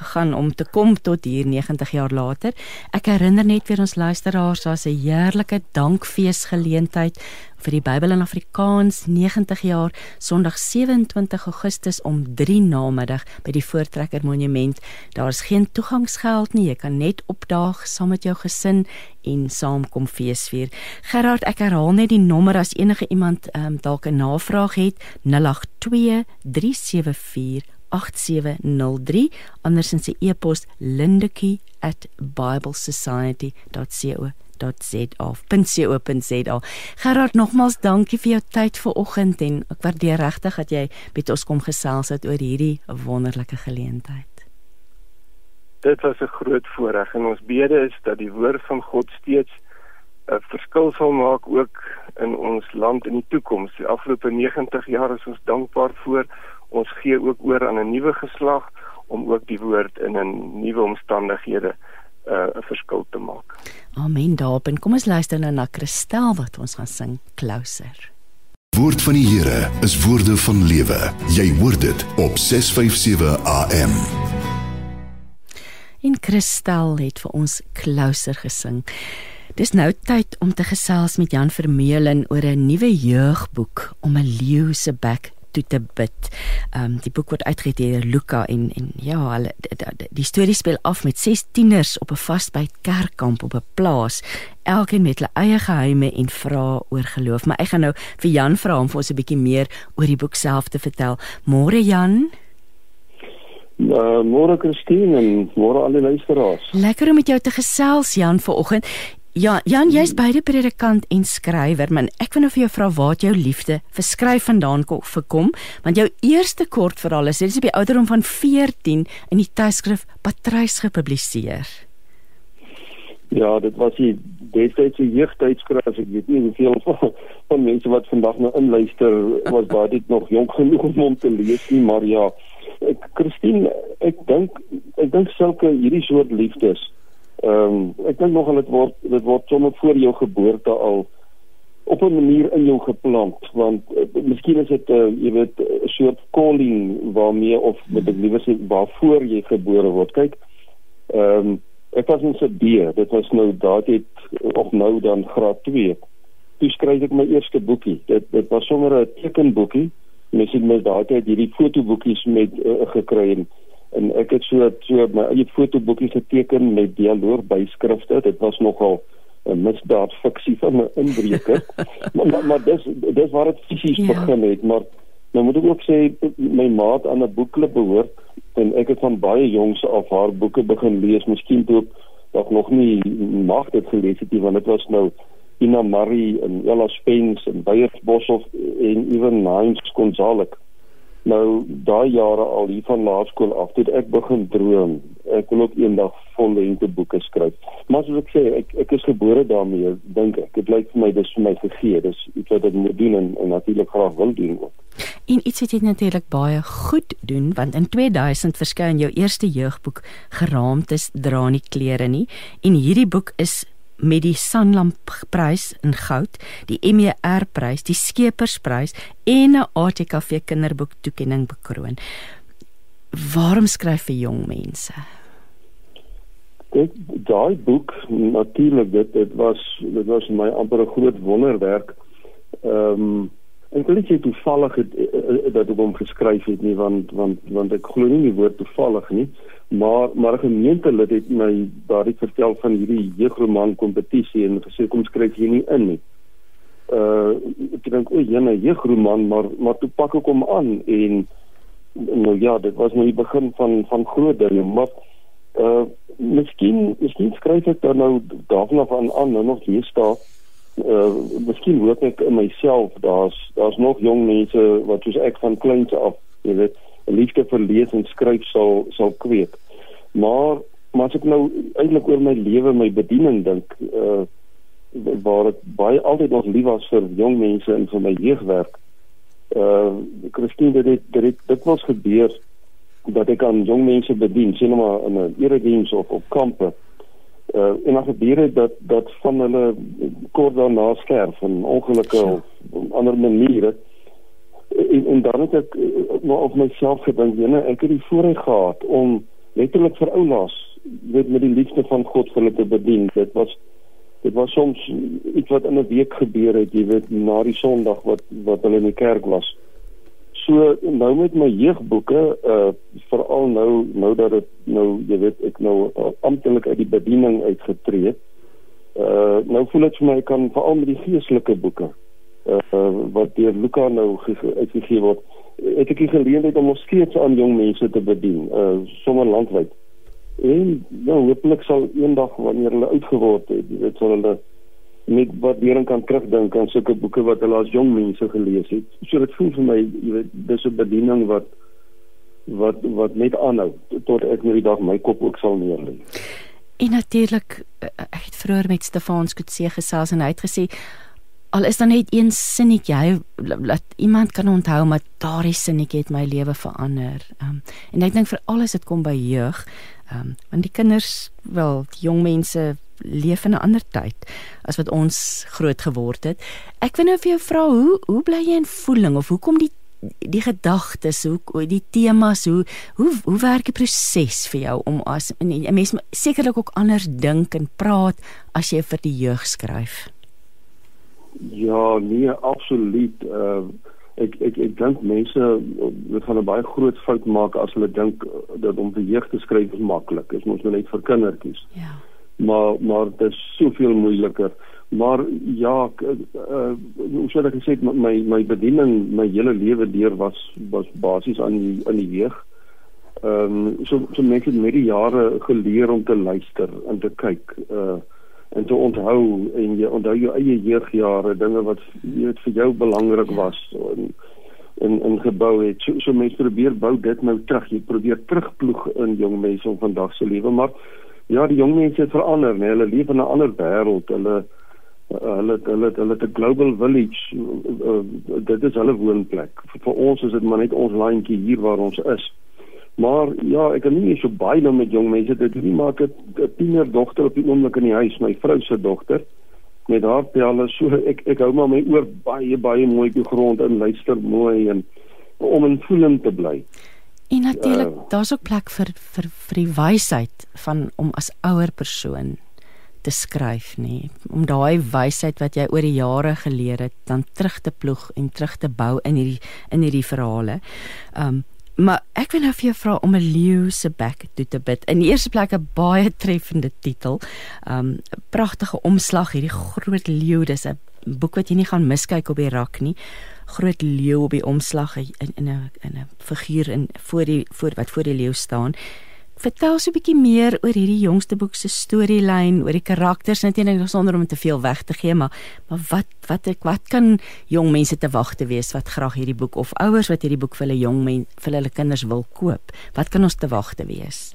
gegaan om te kom tot hier 90 jaar later. Ek herinner net weer ons luisteraars, daar's 'n heerlike dankfees geleentheid vir die Bybel in Afrikaans 90 jaar Sondag 27 Augustus om 3 namiddag by die Voortrekker Monument. Daar's geen toegangsgeld nie. Jy kan net opdaag saam met jou gesin en saam kom feesvier. Gerard, ek herhaal net die nommer as enige iemand um, dalk 'n navraag het 082 374 8703 anders in sy e-pos lindekie@biblesociety.co www.rsg.co.za. Gerard, nogmaals dankie vir jou tyd vanoggend en ek waardeer regtig dat jy met ons kom gesels het oor hierdie wonderlike geleentheid. Dit was 'n groot voorreg en ons bede is dat die woord van God steeds 'n verskil sal maak ook in ons land in die toekoms. Die afgelope 90 jaar is ons dankbaar vir ons gee ook oor aan 'n nuwe geslag om ook die woord in 'n nuwe omstandighede uh, 'n verskil te maak. Amen daarop. En kom ons luister nou na Christel wat ons gaan sing Closer. Woord van die Here is woorde van lewe. Jy hoor dit op 657 AM. En Christel het vir ons Closer gesing. Dis nou tyd om te gesels met Jan Vermeulen oor 'n nuwe jeugboek om 'n leeu se bek toe te bid. Ehm um, die boek word uitgegee deur Luka en en ja, hulle die storie speel af met ses tieners op 'n vasbyt kerkkamp op 'n plaas. Elkeen met hulle eie geheime en vra oor geloof. Maar ek gaan nou vir Jan vra om vir ons 'n bietjie meer oor die boek self te vertel. Môre Jan. Uh, môre Christine en môre al die luisteraars. Lekker om met jou te gesels Jan vanoggend. Ja, Jan, jy's beide predikant en skrywer, maar ek wil nou vir jou vra waar jou liefde vir skryf vandaan kom vir kom, want jou eerste kortverhaal is dis op die ouderdom van 14 in die tydskrif Patrys gepubliseer. Ja, dit was die destydse jeugtydskrif, ek weet nie hoeveel van, van mense wat vandag nou inluister was baie dit nog jonk genoeg om te lees nie, maar ja, ek Christine, ek dink ek dink sulke hierdie soort liefdes Ehm um, ek dink nog dit word dit word sommer voor jou geboorte al op 'n manier in jou geplant want uh, miskien is dit 'n uh, jy weet 'n soort calling waarmee of met ek liewer sê waarvoor jy gebore word. Kyk. Ehm um, ek was in Sibie, dit was nou daad het of nou dan graad 2. Toe skryf ek my eerste boekie. Dit dit was sommer 'n tekenboekie. Mens het mens daad het hierdie fotoboekies met uh, gekry en en ek het so so my eie fotoboekie geteken met dialoog byskrifte. Dit was nogal 'n misdaad fiksie van 'n inbreker. Maar, maar maar dis dis waar dit fisies ja. begin het. Maar nou moet ek ook sê my maat aan 'n boekklub behoort en ek het van baie jongs af haar boeke begin lees. Miskien toe ek nog nie mag dit gelees het nie want dit was nou Ina Marie en Ella Spence en Beyers Boshoff en even Nines Gonzalez Nou daai jare al hier van laerskool af toe ek begin droom. Ek wil ook eendag vollengte boeke skryf. Maar soos ek sê, ek ek is gebore daarmee, dink ek. Dit lyk vir my dis vir my gegee. Dis iets wat ek moet doen en, en natuurlik graag wil doen ook. En iets wat jy natuurlik baie goed doen want in 2000 verskyn jou eerste jeugboek Geraamtes dra nie klere nie en hierdie boek is met die Sanlam prys in goud, die MER prys, die Skepersprys en 'n ATKV kinderboek toekenning bekroon. Waarom skryf vir jong mense? Dit daai boek natuurlik dit dit was dit was my amper 'n groot wonderwerk. Ehm um, ek wil net toevallig het, eh, eh, dat ek hom geskryf het nie want want want ek glo nie die woord toevallig nie maar maar 'n gemeentelid het my daardie vertel van hierdie jeugroman kompetisie en gesê kom skryf hier nie in nie. Uh ek dink o, jene jeugroman maar maar toe pak ek hom aan en nou ja, dit was nou die begin van van groot dinge, maar uh miskien miskien skryf ek dan nou daarna van aan nou nog hier staan uh miskien hoop ek in myself daar's daar's nog jong mense wat soos ek van kleins af jy weet liefde vir lees en skryf sal sal kweek. Maar maar as ek nou eintlik oor my lewe, my bediening dink, uh waar ek baie altyd nog lief was vir jong mense en vir my jeugwerk. Uh Christine dit dit dit, dit was gebeur dat ek aan jong mense bedien, sien nou maar in 'n erediens of op kampe. Uh en dan gebeur dit dat dat van hulle kort daarna sterf van ongelukke ja. of op ander maniere. En, en dan het ek maar op myself gedink, jene, ek het die voorreg gehad om letterlik vir oulaas weet met die liefde van God vir hulle te bedien. Dit was dit was soms iets wat in 'n week gebeur het, jy weet, na die Sondag wat wat hulle in die kerk was. So nou met my jeugboeke, uh veral nou nou dat dit nou jy weet ek nou uh, amptelik uit die bediening uitgetree het. Uh nou voel dit vir my kan veral met die geestelike boeke uh wat deur Luka nou uitgegee word, het ek die geleentheid om nog steeds aan jong mense te bedien, uh sommer landwyd. En nou hopelik sal eendag wanneer hulle oud geword het, weet sal hulle met waardering kan terugdink aan sulke boeke wat hulle as jong mense gelees het. So dit voel vir my, jy weet, dis 'n bediening wat wat wat net aanhou tot ek nou die dag my kop ook sal neerlê. En natuurlik eh, ek het vroeër met Stefan Skutse gesels en hy het gesê al is dan net een sinnetjie hy laat iemand kan onthou maar daardie sinnetjie het my lewe verander. Um, en ek dink vir alles dit kom by jeug. Ehm um, want die kinders, wel, die jong mense leef in 'n ander tyd as wat ons groot geword het. Ek wil nou vir jou vra hoe hoe bly jy in voeling of hoekom die die gedagtes, hoe die temas, hoe hoe hoe werk die proses vir jou om as 'n mens sekerlik ook anders dink en praat as jy vir die jeug skryf? Ja, nee, absoluut. Uh ek ek ek dink mense moet van 'n baie groot fout maak as hulle dink dat om vir jeug te skryf is maklik. Dit is mos nou net vir kindertjies. Ja maar maar dit is soveel moeiliker maar ja uh, hoe sou ek gesê my my bediening my hele lewe deur was was basies aan die aan die jeug ehm um, so so mense het met die jare geleer om te luister en te kyk uh en te onthou en jy onthou jou eie jeugjare dinge wat jy weet vir jou belangrik was en in in gebou het so, so mense probeer bou dit nou terug jy probeer terugploeg in jong mense van vandag se lewe maar ja, die jong mense het verander, nee, hulle leef in 'n ander wêreld. Hulle hulle hulle hulle het 'n global village. Uh, dit is hulle woonplek. Vir, vir ons is dit maar net ons landjie hier waar ons is. Maar ja, ek kan nie so baie nou met jong mense dit nie maak 'n tiener dogter op die oomblik in die huis, my vrou se dogter. Met haar pelle so ek ek hou maar my oor baie baie mooi op die grond en luister mooi en om in voeling te bly. En natuurlik, uh, daar's ook plek vir vir vir die wysheid van om as ouer persoon te skryf, nê, om daai wysheid wat jy oor die jare geleer het, dan terug te ploeg en terug te bou in hierdie in hierdie verhale. Um maar ek wil nou vir jou vra om 'n leeu se bek toe te bid. In die eerste plek 'n baie treffende titel. Um pragtige omslag hierdie groot leeu, dis 'n boek wat jy nie gaan miskyk op die rak nie groot leeu op die omslag in in 'n in 'n figuur in voor die voor wat voor die leeu staan. Vertel so 'n bietjie meer oor hierdie jongste boek se storielyn, oor die karakters natuurlik sonder om te veel weg te gee, maar maar wat wat wat kan jong mense te wag te wees wat graag hierdie boek of ouers wat hierdie boek vir hulle jong men vir hulle kinders wil koop. Wat kan ons te wag te wees?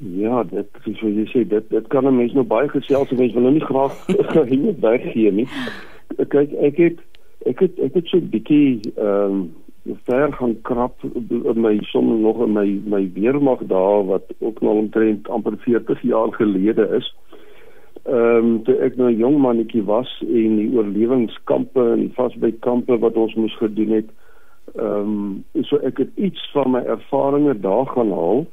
Ja, dit is so jy sê dit dit kan 'n mens nou baie gesels, mense wil nou nie graag hier weggee nie kyk ek het ek het ek het so 'n bietjie ehm um, ver gaan krap in my soms nog in my my weermag daar wat ook nog omtrent amper 40 jaar gelede is. Ehm um, toe ek nou 'n jong mannetjie was en die oorlewingskampe en die vasbytkampe wat ons moes gedoen het. Ehm um, so ek het iets van my ervarings daar gaan haal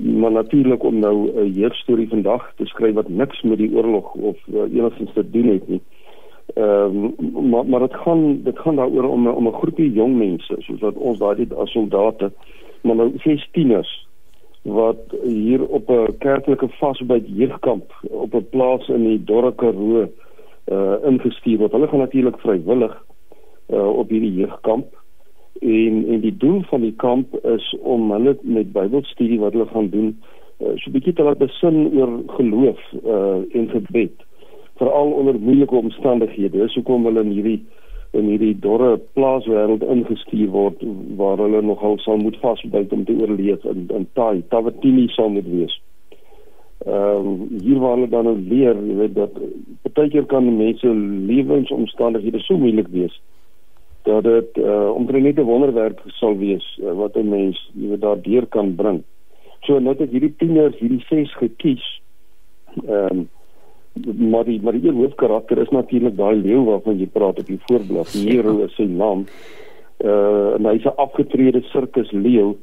maar natuurlik om nou 'n jeugstorie vandag te skryf wat niks met die oorlog of uh, enigstens te doen het nie. Ehm um, maar maar dit gaan dit gaan daaroor om om 'n groepie jong mense soos wat ons daai as soldate maar nou ses tieners wat hier op 'n kerklike vasbyt jeugkamp op 'n plaas in die Dorrekaroo uh ingestuur word. Hulle gaan natuurlik vrywillig uh op hierdie jeugkamp en en die doel van die kamp is om hulle met Bybelstudie wat hulle gaan doen uh, so 'n bietjie te laat besin oor geloof uh en gebed veral onder moeilike omstandighede. Dis hoekom hulle in hierdie in hierdie dorre plaaswêreld ingestuur word waar hulle nogal sal moet vasbyt om te oorleef in in Taai, Tavatini sal moet wees. Ehm um, hier waar hulle dan nou leer, jy weet dat baie keer kan mense lewensomstandighede so moeilik wees dat dit uh, omtrent net 'n wonderwerk sal wees uh, wat 'n mens jy weet daardeur kan bring. So nou dat hierdie tieners hierdie ses gekies. Ehm um, maar die maar die een hoofkarakter is natuurlik daai leeu waarvan jy praat op die voorblad. Nero is sy naam. Uh en hy's 'n afgetrede sirkus leeu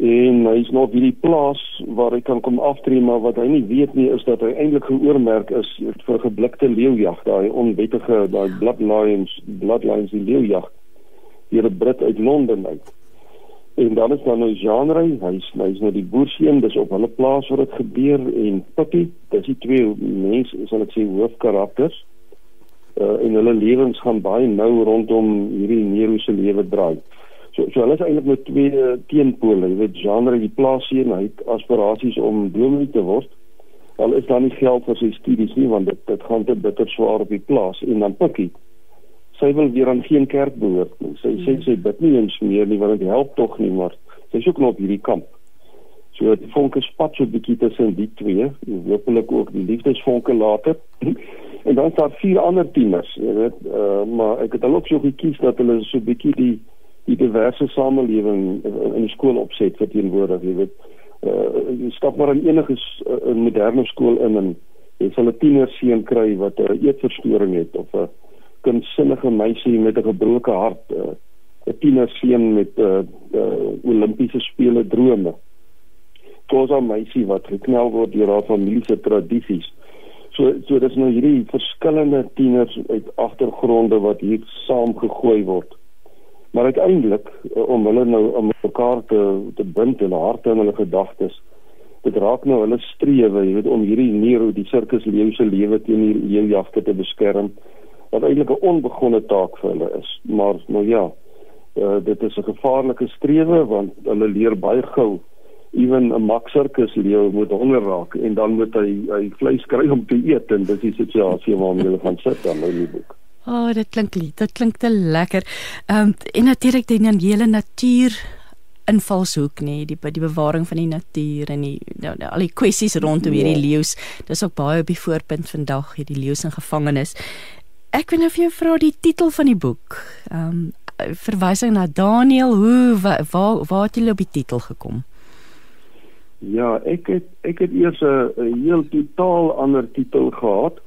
en hy's nog by die plaas waar hy kan kom aftree maar wat hy nie weet nie is dat hy eintlik geoormerk is vir geblikte leeujag daai onwettige daai bloodlines bloodlines die leeujag deur 'n Brit uit Londen uit. En dan is daar nou genre, hy's hy's nou die boerseun, dis op hulle plaas waar dit gebeur en Pippi, dis die twee mense, sal ek sê hoofkarakters. Uh en hulle lewens gaan baie nou rondom hierdie Nero se lewe draai. So so hulle is eintlik met twee teenpole, jy weet genre die plaasseun, hy het aspirasies om dominee te word. Al is daar nie geld vir sy studies nie want dit dit gaan te bitter swaar op die plaas en dan Pippi sy wil weer aan geen kerk behoort nie. Sy sê sy bid nie eens meer nie want dit help tog nie, maar sy soek nog hierdie kamp. So die vonke spat so 'n bietjie tussen die twee, hopelik ook die liefdesvonke later. en dan staan vier ander tieners, jy weet, uh, maar ek het hulle ook so gekies dat hulle so 'n bietjie die die diverse samelewing in die skool opset verteenwoordig, jy weet. Uh, jy stap maar in enige uh, moderne skool in en jy sal 'n tiener seun kry wat 'n eetverstoring het of 'n kunsinnige meisie met 'n gebroke hart, eh, 'n uh, tienerseun met 'n uh, uh, Olimpiese spele drome. Kosa meisie wat geknel word deur haar familie se tradisies. So so dis nou hierdie verskillende tieners uit agtergronde wat hier saam gegooi word. Maar uiteindelik om hulle nou om mekaar te te bind in harte en hulle gedagtes. Dit raak nou hulle strewe, jy weet, om hierdie Nero, die sirkusleeu se lewe teen hierdie jagte te beskerm wat eintlik 'n onbegonne taak vir hulle is. Maar nou ja, uh, dit is 'n gevaarlike strewe want hulle leer baie gou ewen 'n maksirkus leeu moet honger raak en dan moet hy hy vleis kry om te eet en dis die situasie waarmee hulle gaan sit dan in die boek. O, oh, dit klink dit klink te lekker. Ehm um, en natuurlik die hele natuur invalshoek nê die die bewaring van die natuur en die nou, nou, al die kwessies rondom hierdie ja. leeu's dis ook baie op die voorpunt vandag hierdie leeu's in gevangenis Ek wil nou vir jou vra die titel van die boek. Ehm um, verwysing na Daniel, hoe waar waar, waar het jy op die titel gekom? Ja, ek het ek het eers 'n heel totaal ander titel gehad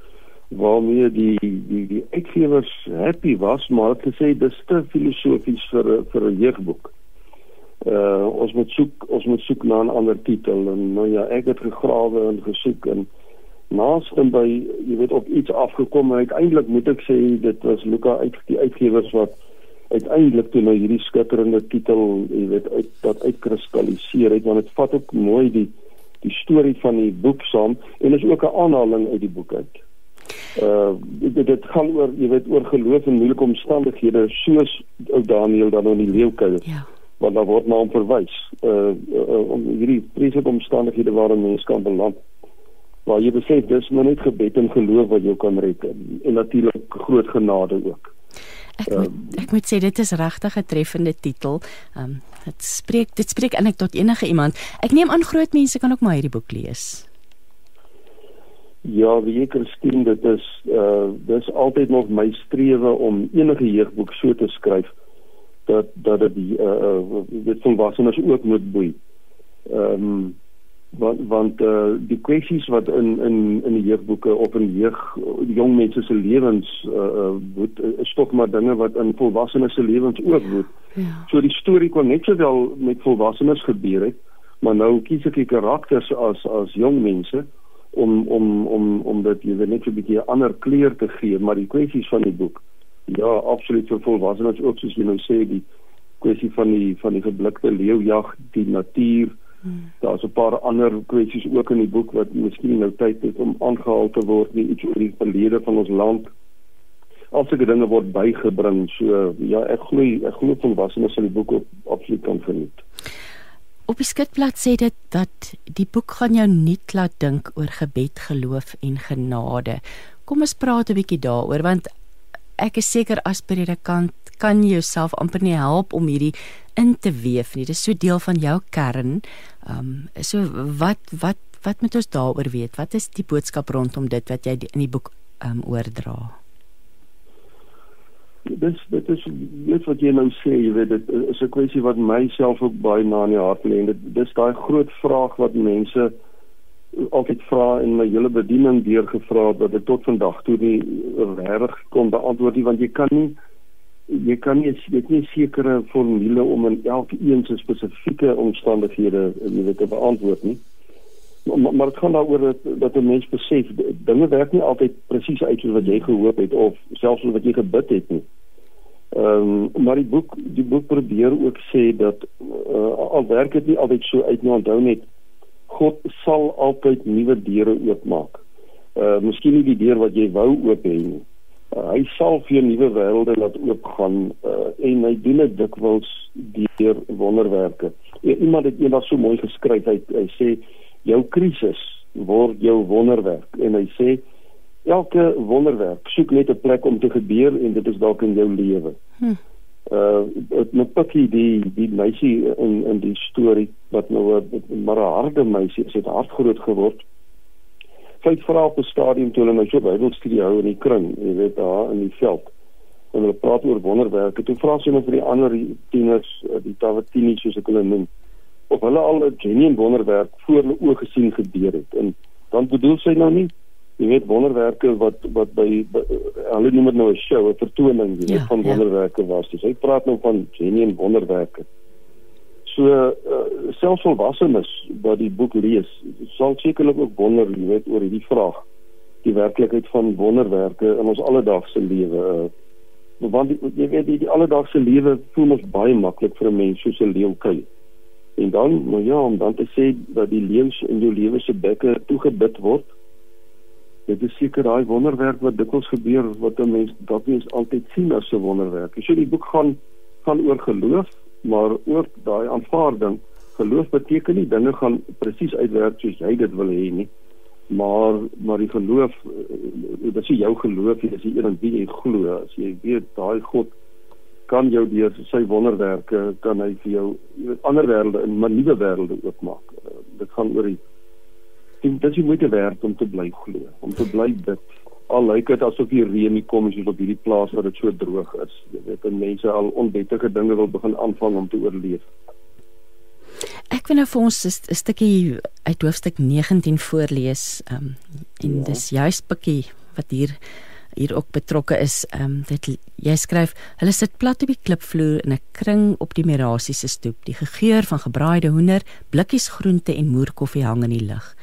waarmee die die die uitgewers happy was, maar het gesê dis te filosofies vir vir 'n jeugboek. Uh ons moet soek ons moet soek na 'n ander titel en nou ja, ek het gegrawe en gesoek en naaste by jy weet op iets afgekom en uiteindelik moet ek sê dit was Luka uit die uitgewers wat uiteindelik toe nou hierdie skitterende titel jy weet uit dat uitkristalliseer het want dit vat ook mooi die die storie van die boek saam en is ook 'n aanhaling uit die boek uit. Uh dit, dit gaan oor jy weet oor geloof en moeilike omstandighede soos ou Daniel dan in die leeukuil. Ja. Want daar word na hom verwys. Uh, uh om hierdie vreeslike omstandighede waarin mense kan beland waar jy besef dis maar net gebed en geloof wat jou kan red en, en natuurlik groot genade ook. Ek moet, um, ek moet sê dit is regtig 'n treffende titel. Ehm um, dit spreek dit spreek eintlik tot enige iemand. Ek neem aan groot mense kan ook maar hierdie boek lees. Ja, wie ek Christine dit is uh dis altyd nog my strewe om enige jeugboek so te skryf dat dat dit uh dit volwassenes ook moet boei. Ehm um, want want uh, die kwessies wat in in in die jeugboeke op in jeug jong mense se lewens uh moet is tog maar dinge wat in volwassenes se lewens ook moet. Ja. So die storie kon net sowel met volwassenes gebeur het, maar nou kies ek die karakters as as jong mense om om om om dit jy weet net 'n bietjie ander kleur te gee, maar die kwessies van die boek ja, absoluut vir volwassenes ook soos jy nou sê die kwessie van die van die geblikte leeujag, die natuur Daar's 'n paar ander kwessies ook in die boek wat miskien nou tyd het om aangehaal te word, nie iets oor die verlede van ons land. Alsulke dinge word bygebring. So ja, ek glo ek glo volwassenes sal die boek op absoluut kan geniet. Op die skitblad sê dit dat die boek gaan jou nuut laat dink oor gebed, geloof en genade. Kom ons praat 'n bietjie daaroor want ek is seker as predikant kan jy jouself amper nie help om hierdie in te weef nie. Dit is so deel van jou kern. Ehm um, so wat wat wat moet ons daaroor weet? Wat is die boodskap rondom dit wat jy in die boek ehm um, oordra? dis dit is weet wat jy nou sê jy weet dit is 'n kwessie wat myself ook baie na in die hart lê en dit dis daai groot vraag wat mense altyd vra en my hele bediening deurgevra het wat ek tot vandag toe nie reg kon beantwoord nie want jy kan nie jy kan nie dit nie sekere formule om in elke een se spesifieke omstandighede jy weet te beantwoord nie maar maar dit gaan daaroor dat dat 'n mens besef dinge werk nie altyd presies uit soos wat jy gehoop het of selfs soos wat jy gebid het nie. Ehm um, maar die boek die boek probeer ook sê dat uh, al werk dit nie altyd so uit nie onthou net God sal altyd nuwe deure oopmaak. Uh miskien nie die deur wat jy wou oop hê nie. Uh, hy sal vir nuwe wêrelde laat oopgaan uh, en hy doen dit dikwels deur wonderwerke. Iemand het eendag so mooi geskryf hy, hy sê jou krisis word jou wonderwerk en hy sê elke wonderwerk soek net 'n plek om te gebeur en dit is dalk in jou lewe. Hm. Uh met Pikkie die die meisie in in die storie wat nou 'n maar 'n harde meisie is, het hard groot geword. Sy het vra op 'n stadium toe hulle nou so Bybelstudie hou in die kring, jy weet daar in die veld. En hulle praat oor wonderwerke. Toe vra sy net vir die ander tieners, die Tawatini soos ek hulle noem of hulle al 'n genuine wonderwerk voor hulle oë gesien gebeur het. En dan bedoel sy nou nie jy weet wonderwerke wat wat by, by hulle noem dit nou 'n show, 'n vertoning, jy weet ja, van ja. wonderwerke was. Dis hy praat nou van genuine wonderwerke. So uh, selfs volwassenes wat die boek lees, sal sekerlik ook wonder, jy weet, oor hierdie vraag. Die werklikheid van wonderwerke in ons alledaagse lewe. Uh, want jy weet die, die alledaagse lewe voel ons baie maklik vir 'n mens soos 'n leeu kyk. En dan, nou ja, om dan te sê dat die lewens in jou lewe se bekke toegebid word. Dit is seker daai wonderwerk wat dikwels gebeur wat 'n mens dalk nie altyd sien as 'n wonderwerk. So die boek gaan gaan oor geloof, maar ook daai aanvaarding. Geloof beteken nie dinge gaan presies uitwerk soos jy dit wil hê nie. Maar maar die geloof, eh, dit is jou geloof, jy is een en wie jy glo. As jy weet daai God kan jou deur sy wonderwerke kan hy vir jou ander wêrelde in nuwe wêrelde oopmaak. Uh, dit gaan oor die dit dis jy moet werk om te bly glo, om te bly bid. Al lyk dit asof die reën nie kom as jy op hierdie plaas waar dit so droog is. Jy weet en mense al onwettige dinge wil begin aanvang om te oorleef. Ek wil nou vir ons 'n stukkie uit hoofstuk 19 voorlees. Ehm um, en ja. dis juist bietjie wat hier hier ook betrokke is. Ehm um, dit jy skryf, hulle sit plat op die klipvloer in 'n kring op die Merasie se stoep. Die geur van gebraaide hoender, blikkies groente en moerkoffie hang in die lug.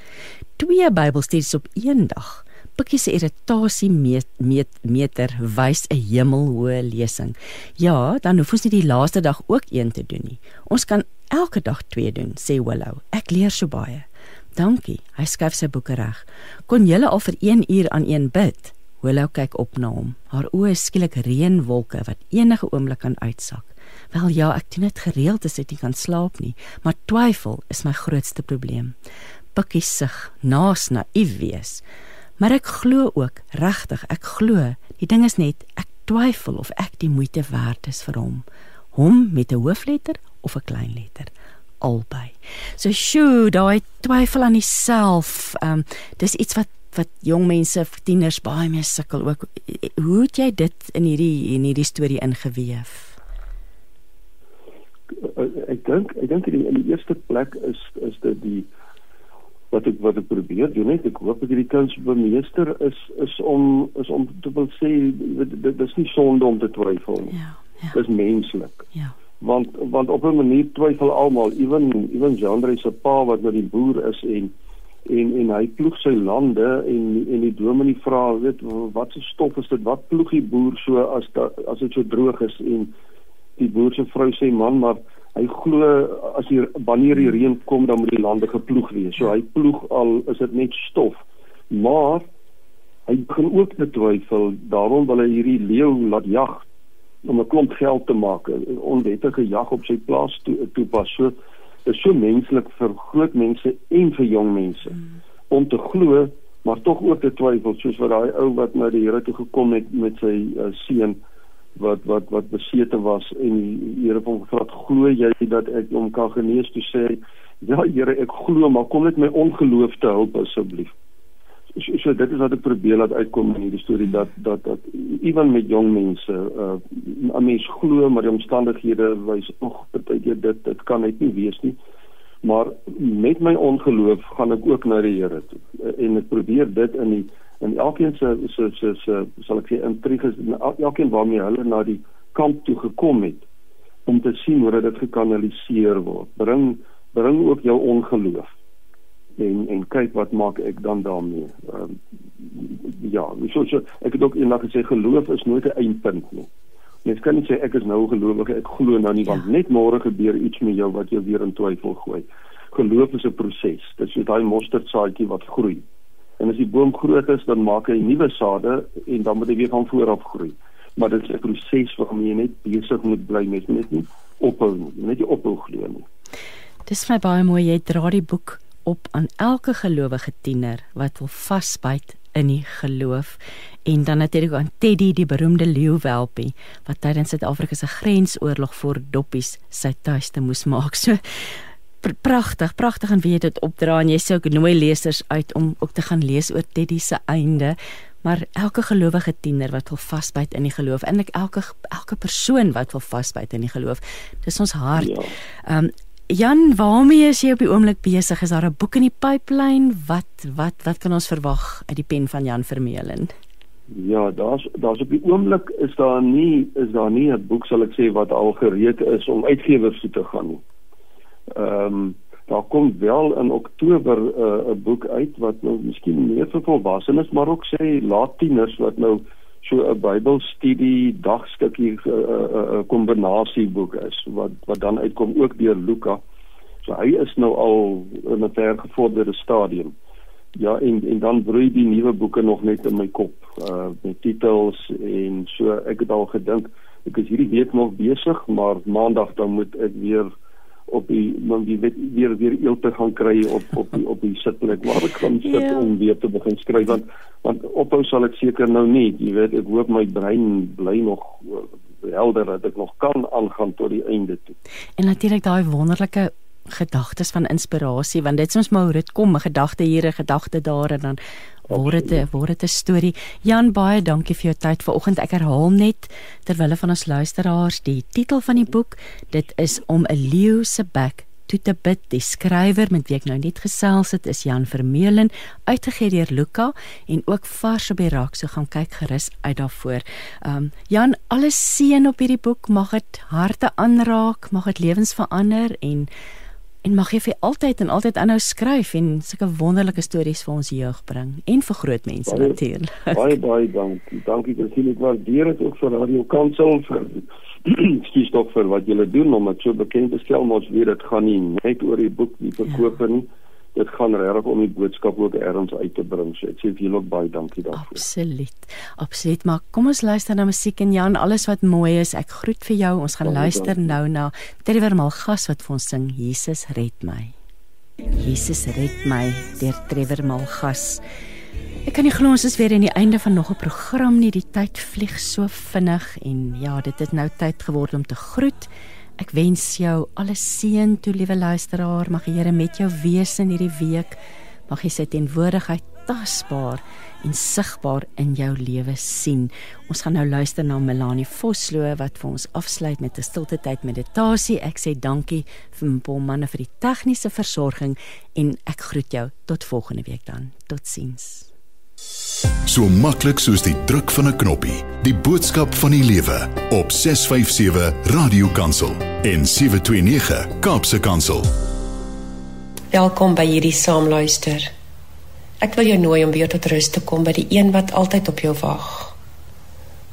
Twee Bybelstudies op een dag. Pikkie se irritasie meet, meet, meter wys 'n hemelhoë lesing. Ja, dan hoef ons nie die laaste dag ook een te doen nie. Ons kan elke dag twee doen, sê Willow. Ek leer so baie. Dankie. Hy skuif sy boeke reg. Kon julle al vir 1 uur aan een bid? Willow kyk op na hom. Haar oë is skielik reënwolke wat enige oomblik kan uitsak. Wel ja, ek doen dit gereeld as ek nie kan slaap nie, maar twyfel is my grootste probleem. Pikkie sug, naas naïef wees. Maar ek glo ook, regtig, ek glo, die ding is net ek twyfel of ek die moeite werd is vir hom. Hom met 'n hoofletter of 'n klein letter albei. So sjoe, daai twyfel aan jouself, ehm um, dis iets wat wat jong mense, tieners baie mee sukkel ook. Hoe het jy dit in hierdie in hierdie storie ingeweef? Ek dink ek dink in, in die eerste plek is is dit die wat ek wat ek probeer doen net ek hoop dat hierdie kuns bemeester is is om is om te wil sê dit, dit, is nie sonde om te twyfel nie. Ja. Ja. Dit is menslik. Ja. Want want op 'n manier twyfel almal, ewen ewen Jandre se pa wat nou die boer is en en en hy ploeg sy lande en en die dominee vra weet wat se stof is dit? Wat ploeg die boer so as da, as dit so droog is? En die boer se vrou sê man maar hy glo as hier wanneer die reën kom dan moet die lande geploeg wees. So hy ploeg al is dit net stof. Maar hy begin ook te twyfel. Daarom wil hy hierdie leeu laat jag om 'n klomp geld te maak onwettige jag op sy plaas toe toepas. So is so menslik vir groot mense en vir jong mense. Mm. om te glo maar tog ook te twyfel soos wat daai ou wat na die Here toe gekom het met sy uh, seun wat wat wat besete was en die Here hom gevra het glo jy dat ek hom kan genees? Toe sê ja Here ek glo maar kom net my ongeloof te help asseblief so, so dit is wat ek probeer laat uitkom in hierdie storie dat dat dat ewen met jong mense uh 'n mens glo maar die omstandighede wys nog baie keer dit dit kan net nie wees nie. Maar met my ongeloof gaan ek ook na die Here toe. En ek probeer dit in die in elkeen se se se se sal ek sê intriges elkeen waarmee hulle na die kamp toe gekom het om te sien hoe dit gekanaliseer word. Bring bring ook jou ongeloof en en kyk wat maak ek dan daarmee. Ehm um, ja, so so ek het ook eendag gesê geloof is nooit 'n eindpunt nie. Mens kan nie sê ek is nou gelowige, ek glo nou nie want ja. net môre gebeur iets met jou wat jou weer in twyfel gooi. Geloof is 'n proses. Dit is so daai mosterdsaadjie wat groei. En as die boom groot is, dan maak hy nuwe sade en dan moet hy weer van voor af groei. Maar dit is 'n proses waarmee jy net besig moet bly met net nie ophou nie, net nie ophou glo nie. Dis my baie mooi jy dra die boek op aan elke gelowige tiener wat wil vasbyt in die geloof en dan natuurlik aan Teddy die beroemde leeuwelpie wat tydens Suid-Afrika se grensoorlog vir doppies sy tuiste moes maak. So pr pragtig, pragtig en wie dit opdra en jy sê ook nooi lesers uit om ook te gaan lees oor Teddy se einde. Maar elke gelowige tiener wat wil vasbyt in die geloof, eintlik elke elke persoon wat wil vasbyt in die geloof, dis ons hart. Ja. Ehm ja. um, Jan, waarmee is jy op die oomblik besig? Is daar 'n boek in die pipeline? Wat wat wat kan ons verwag uit die pen van Jan Vermeulen? Ja, daar's daar's op die oomblik is daar nie is daar nie 'n boek sal ek sê wat al gereed is om uitgewers toe te gaan nie. Ehm um, daar kom wel in Oktober eh, 'n uh, boek uit wat nou miskien meer vir volwassenes maar ook sê laat tieners wat nou so 'n Bybelstudie dagstukkie 'n uh, uh, uh, kombinasieboek is wat wat dan uitkom ook deur Luka. So hy is nou al in 'n ver gevorderde stadium. Ja, en en dan broei die nuwe boeke nog net in my kop uh met titels en so ek het al gedink ek is hierdie week nog besig, maar maandag dan moet ek weer op die man die weet weer weer eel te gaan kry op op die op die sitplek waar ek kan sit yeah. Ja. om weer te begin skryf want want ophou sal ek seker nou nie jy weet ek hoop my brein bly nog uh, helder dat ek nog kan aangaan tot die einde toe en natuurlik daai wonderlike gedagtes van inspirasie want dit soms maar hoe dit kom 'n gedagte hier 'n gedagte daar en dan word dit word dit 'n storie. Jan baie dankie vir jou tyd vanoggend. Ek herhaal net terwyl van ons luisteraars die titel van die boek. Dit is om 'n leeu se bek toe te bid. Die skrywer met wie ek nou net gesels het is Jan Vermeulen, uitgegee deur Luka en ook vars op die rak. So gaan kyk gerus uit daarvoor. Um Jan, alles seën op hierdie boek. Mag dit harte aanraak, mag dit lewens verander en en mag jy vir altyd en altyd aanhou skryf en sulke wonderlike stories vir ons jeug bring en vir groot mense natuurlik. Baie baie dankie. Dankie Christine, ek waardeer dit ook vir Radio Kansel vir skies tog vir wat julle doen om dit so bekend te stel, maar ons weet dit gaan nie net oor die boek nie verkoop ja. Dit gaan regtig om die boodskap ook ergens uit te bring. So ek sê vir julle baie dankie daarvoor. Absoluut. Absoluut. Maar kom ons luister na musiek en Jan, alles wat mooi is. Ek groet vir jou. Ons gaan dankie, luister dankie. nou na Trevor Malgas wat vir ons sing Jesus red my. Jesus red my deur Trevor Malgas. Ek kan nie glo ons is weer aan die einde van nog 'n program nie. Die tyd vlieg so vinnig en ja, dit het nou tyd geword om te groet. Ek wens jou alle seën toe liewe luisteraar. Mag die Here met jou wees in hierdie week. Mag jy sy teenwoordigheid tasbaar en sigbaar in jou lewe sien. Ons gaan nou luister na Melanie Vosloo wat vir ons afsluit met 'n stilte tyd meditasie. Ek sê dankie vir Mpom manne vir die tegniese versorging en ek groet jou tot volgende week dan. Totsiens. So maklik soos die druk van 'n knoppie. Die boodskap van die lewe op 657 Radio Kansel en 729 Kaapse Kansel. Welkom by hierdie saamluister. Ek wil jou nooi om weer tot rus te kom by die een wat altyd op jou wag.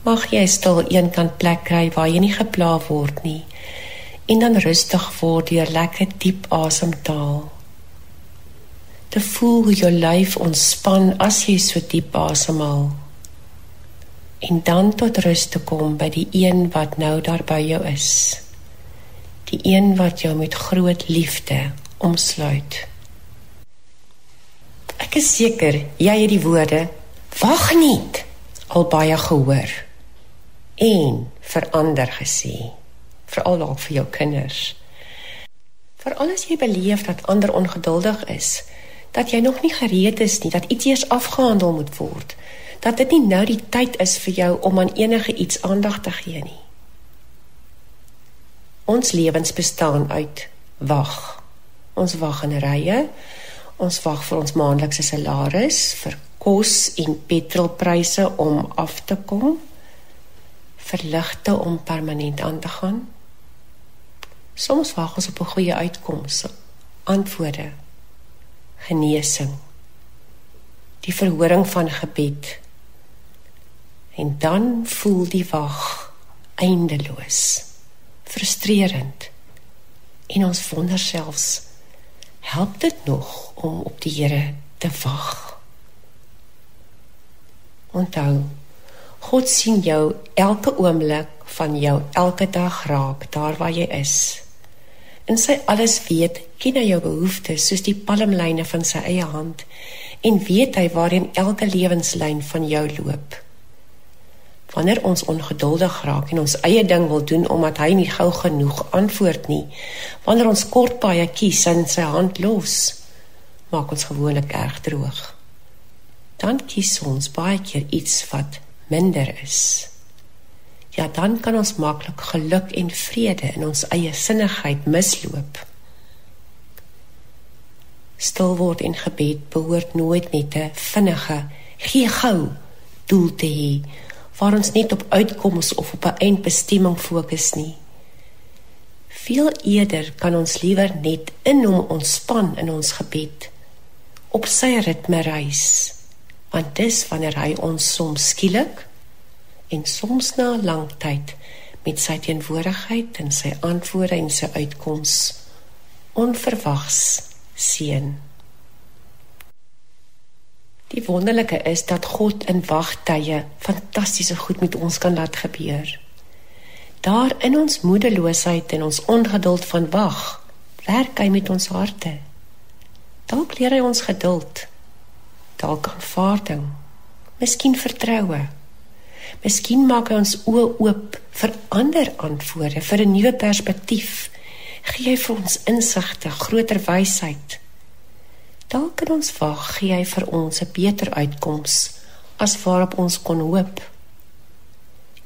Mag jy stil eenkant plek kry waar jy nie gepla word nie en dan rustig word deur lekker diep asemhaal te voel hoe jou lyf ontspan as jy so diep asemhaal. En dan tot rus te kom by die een wat nou daar by jou is. Die een wat jou met groot liefde omsluit. Ek is seker jy het die woorde wag nie al baie gehoor en verander gesê veral dalk vir jou kinders. Veral as jy beleef dat ander ongeduldig is, Dat jy nog nie gereed is nie, dat iets eers afgehandel moet word. Dat dit nie nou die tyd is vir jou om aan enige iets aandag te gee nie. Ons lewens bestaan uit wag. Ons wag in rye. Ons wag vir ons maandelikse salaris, vir kos en petrolpryse om af te kom, vir ligte om permanent aan te gaan. Soms wag ons op 'n goeie uitkoms, antwoorde, genesing, die verhoring van gebed. En dan voel die wag eindeloos frustrerend. En ons wonder selfs help dit nog om op die Here te wag? Onthou, God sien jou elke oomblik van jou elke dag raak daar waar jy is. En sy alles weet, ken hy jou behoeftes soos die palmlyne van sy eie hand en weet hy waarin elke lewenslyn van jou loop. Wanneer ons ongeduldig raak en ons eie ding wil doen omdat hy nie gou genoeg antwoord nie wanneer ons kort baie kies en sy hand los maak ons gewoonlik erg droog. Dan kies ons baie keer iets wat minder is ja dan kan ons maklik geluk en vrede in ons eie sinnigheid misloop stil word en gebed behoort nooit net 'n vinnige gee gou doel te hê waar ons net op uitkoms of op 'n eindbestemming fokus nie. Veel eerder kan ons liewer net in hom ontspan in ons gebed op sy ritme reis. Want dis wanneer hy ons soms skielik en soms na 'n lang tyd met sy teenwoordigheid en sy antwoorde en sy uitkoms onverwags seën. Die wonderlike is dat God in wagtye fantastiese goed met ons kan laat gebeur. Daar in ons moedeloosheid en ons ongeduld van wag, werk hy met ons harte. Dalk leer hy ons geduld, dalk aanvaarding, miskien vertroue. Miskien maak hy ons oë oop vir ander antwoorde, vir 'n nuwe perspektief. Gee hy vir ons insigte, groter wysheid. Dalk in ons wag gee hy vir ons 'n beter uitkoms as waarop ons kon hoop.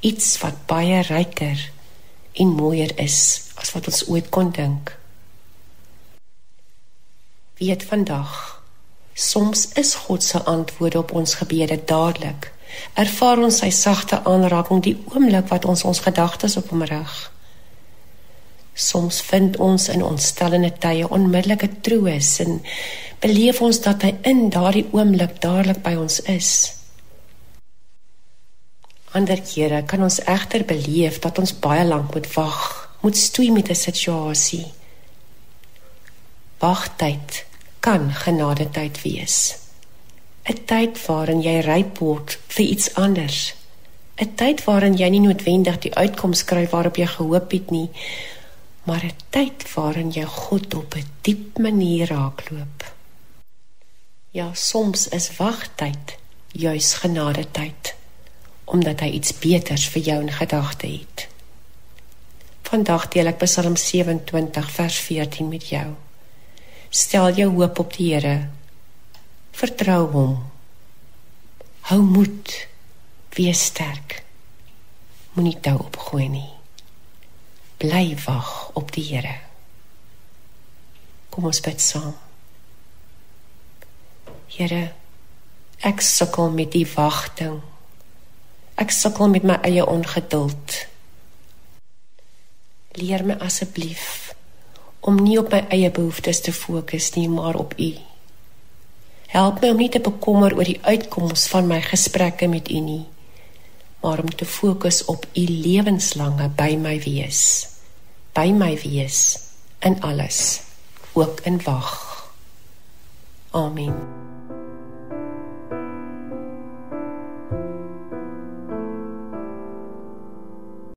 Iets wat baie ryker en mooier is as wat ons ooit kon dink. Weet vandag, soms is God se antwoorde op ons gebede dadelik. Ervaar ons sy sagte aanraking die oomblik wat ons ons gedagtes op hom rig. Soms vind ons in ons stellende tye onmiddellike troos en beleef ons dat hy in daardie oomblik dadelik by ons is. Ander kere kan ons egter beleef dat ons baie lank moet wag, moet stoei met 'n situasie. Wagtyd kan genadetyd wees. 'n Tyd waarin jy ryp word vir iets anders. 'n Tyd waarin jy nie noodwendig die uitkoms kry waarop jy gehoop het nie, maar 'n tyd waarin jy God op 'n diep manier raakloop. Ja, soms is wagtyd juis genade tyd omdat hy iets beters vir jou in gedagte het. Vandag deel ek Psalm 27 vers 14 met jou. Stel jou hoop op die Here. Vertrou hom. Hou moed. Wees sterk. Moenie toe opgooi nie bly wag op die Here. Kom ons bid saam. Here, ek sukkel met die wagting. Ek sukkel met my eie ongeduld. Leer my asseblief om nie op my eie behoeftes te fokus nie, maar op U. Help my om nie te bekommer oor die uitkoms van my gesprekke met U nie, maar om te fokus op U lewenslange by my wees by my wees in alles, ook in wag. Amen.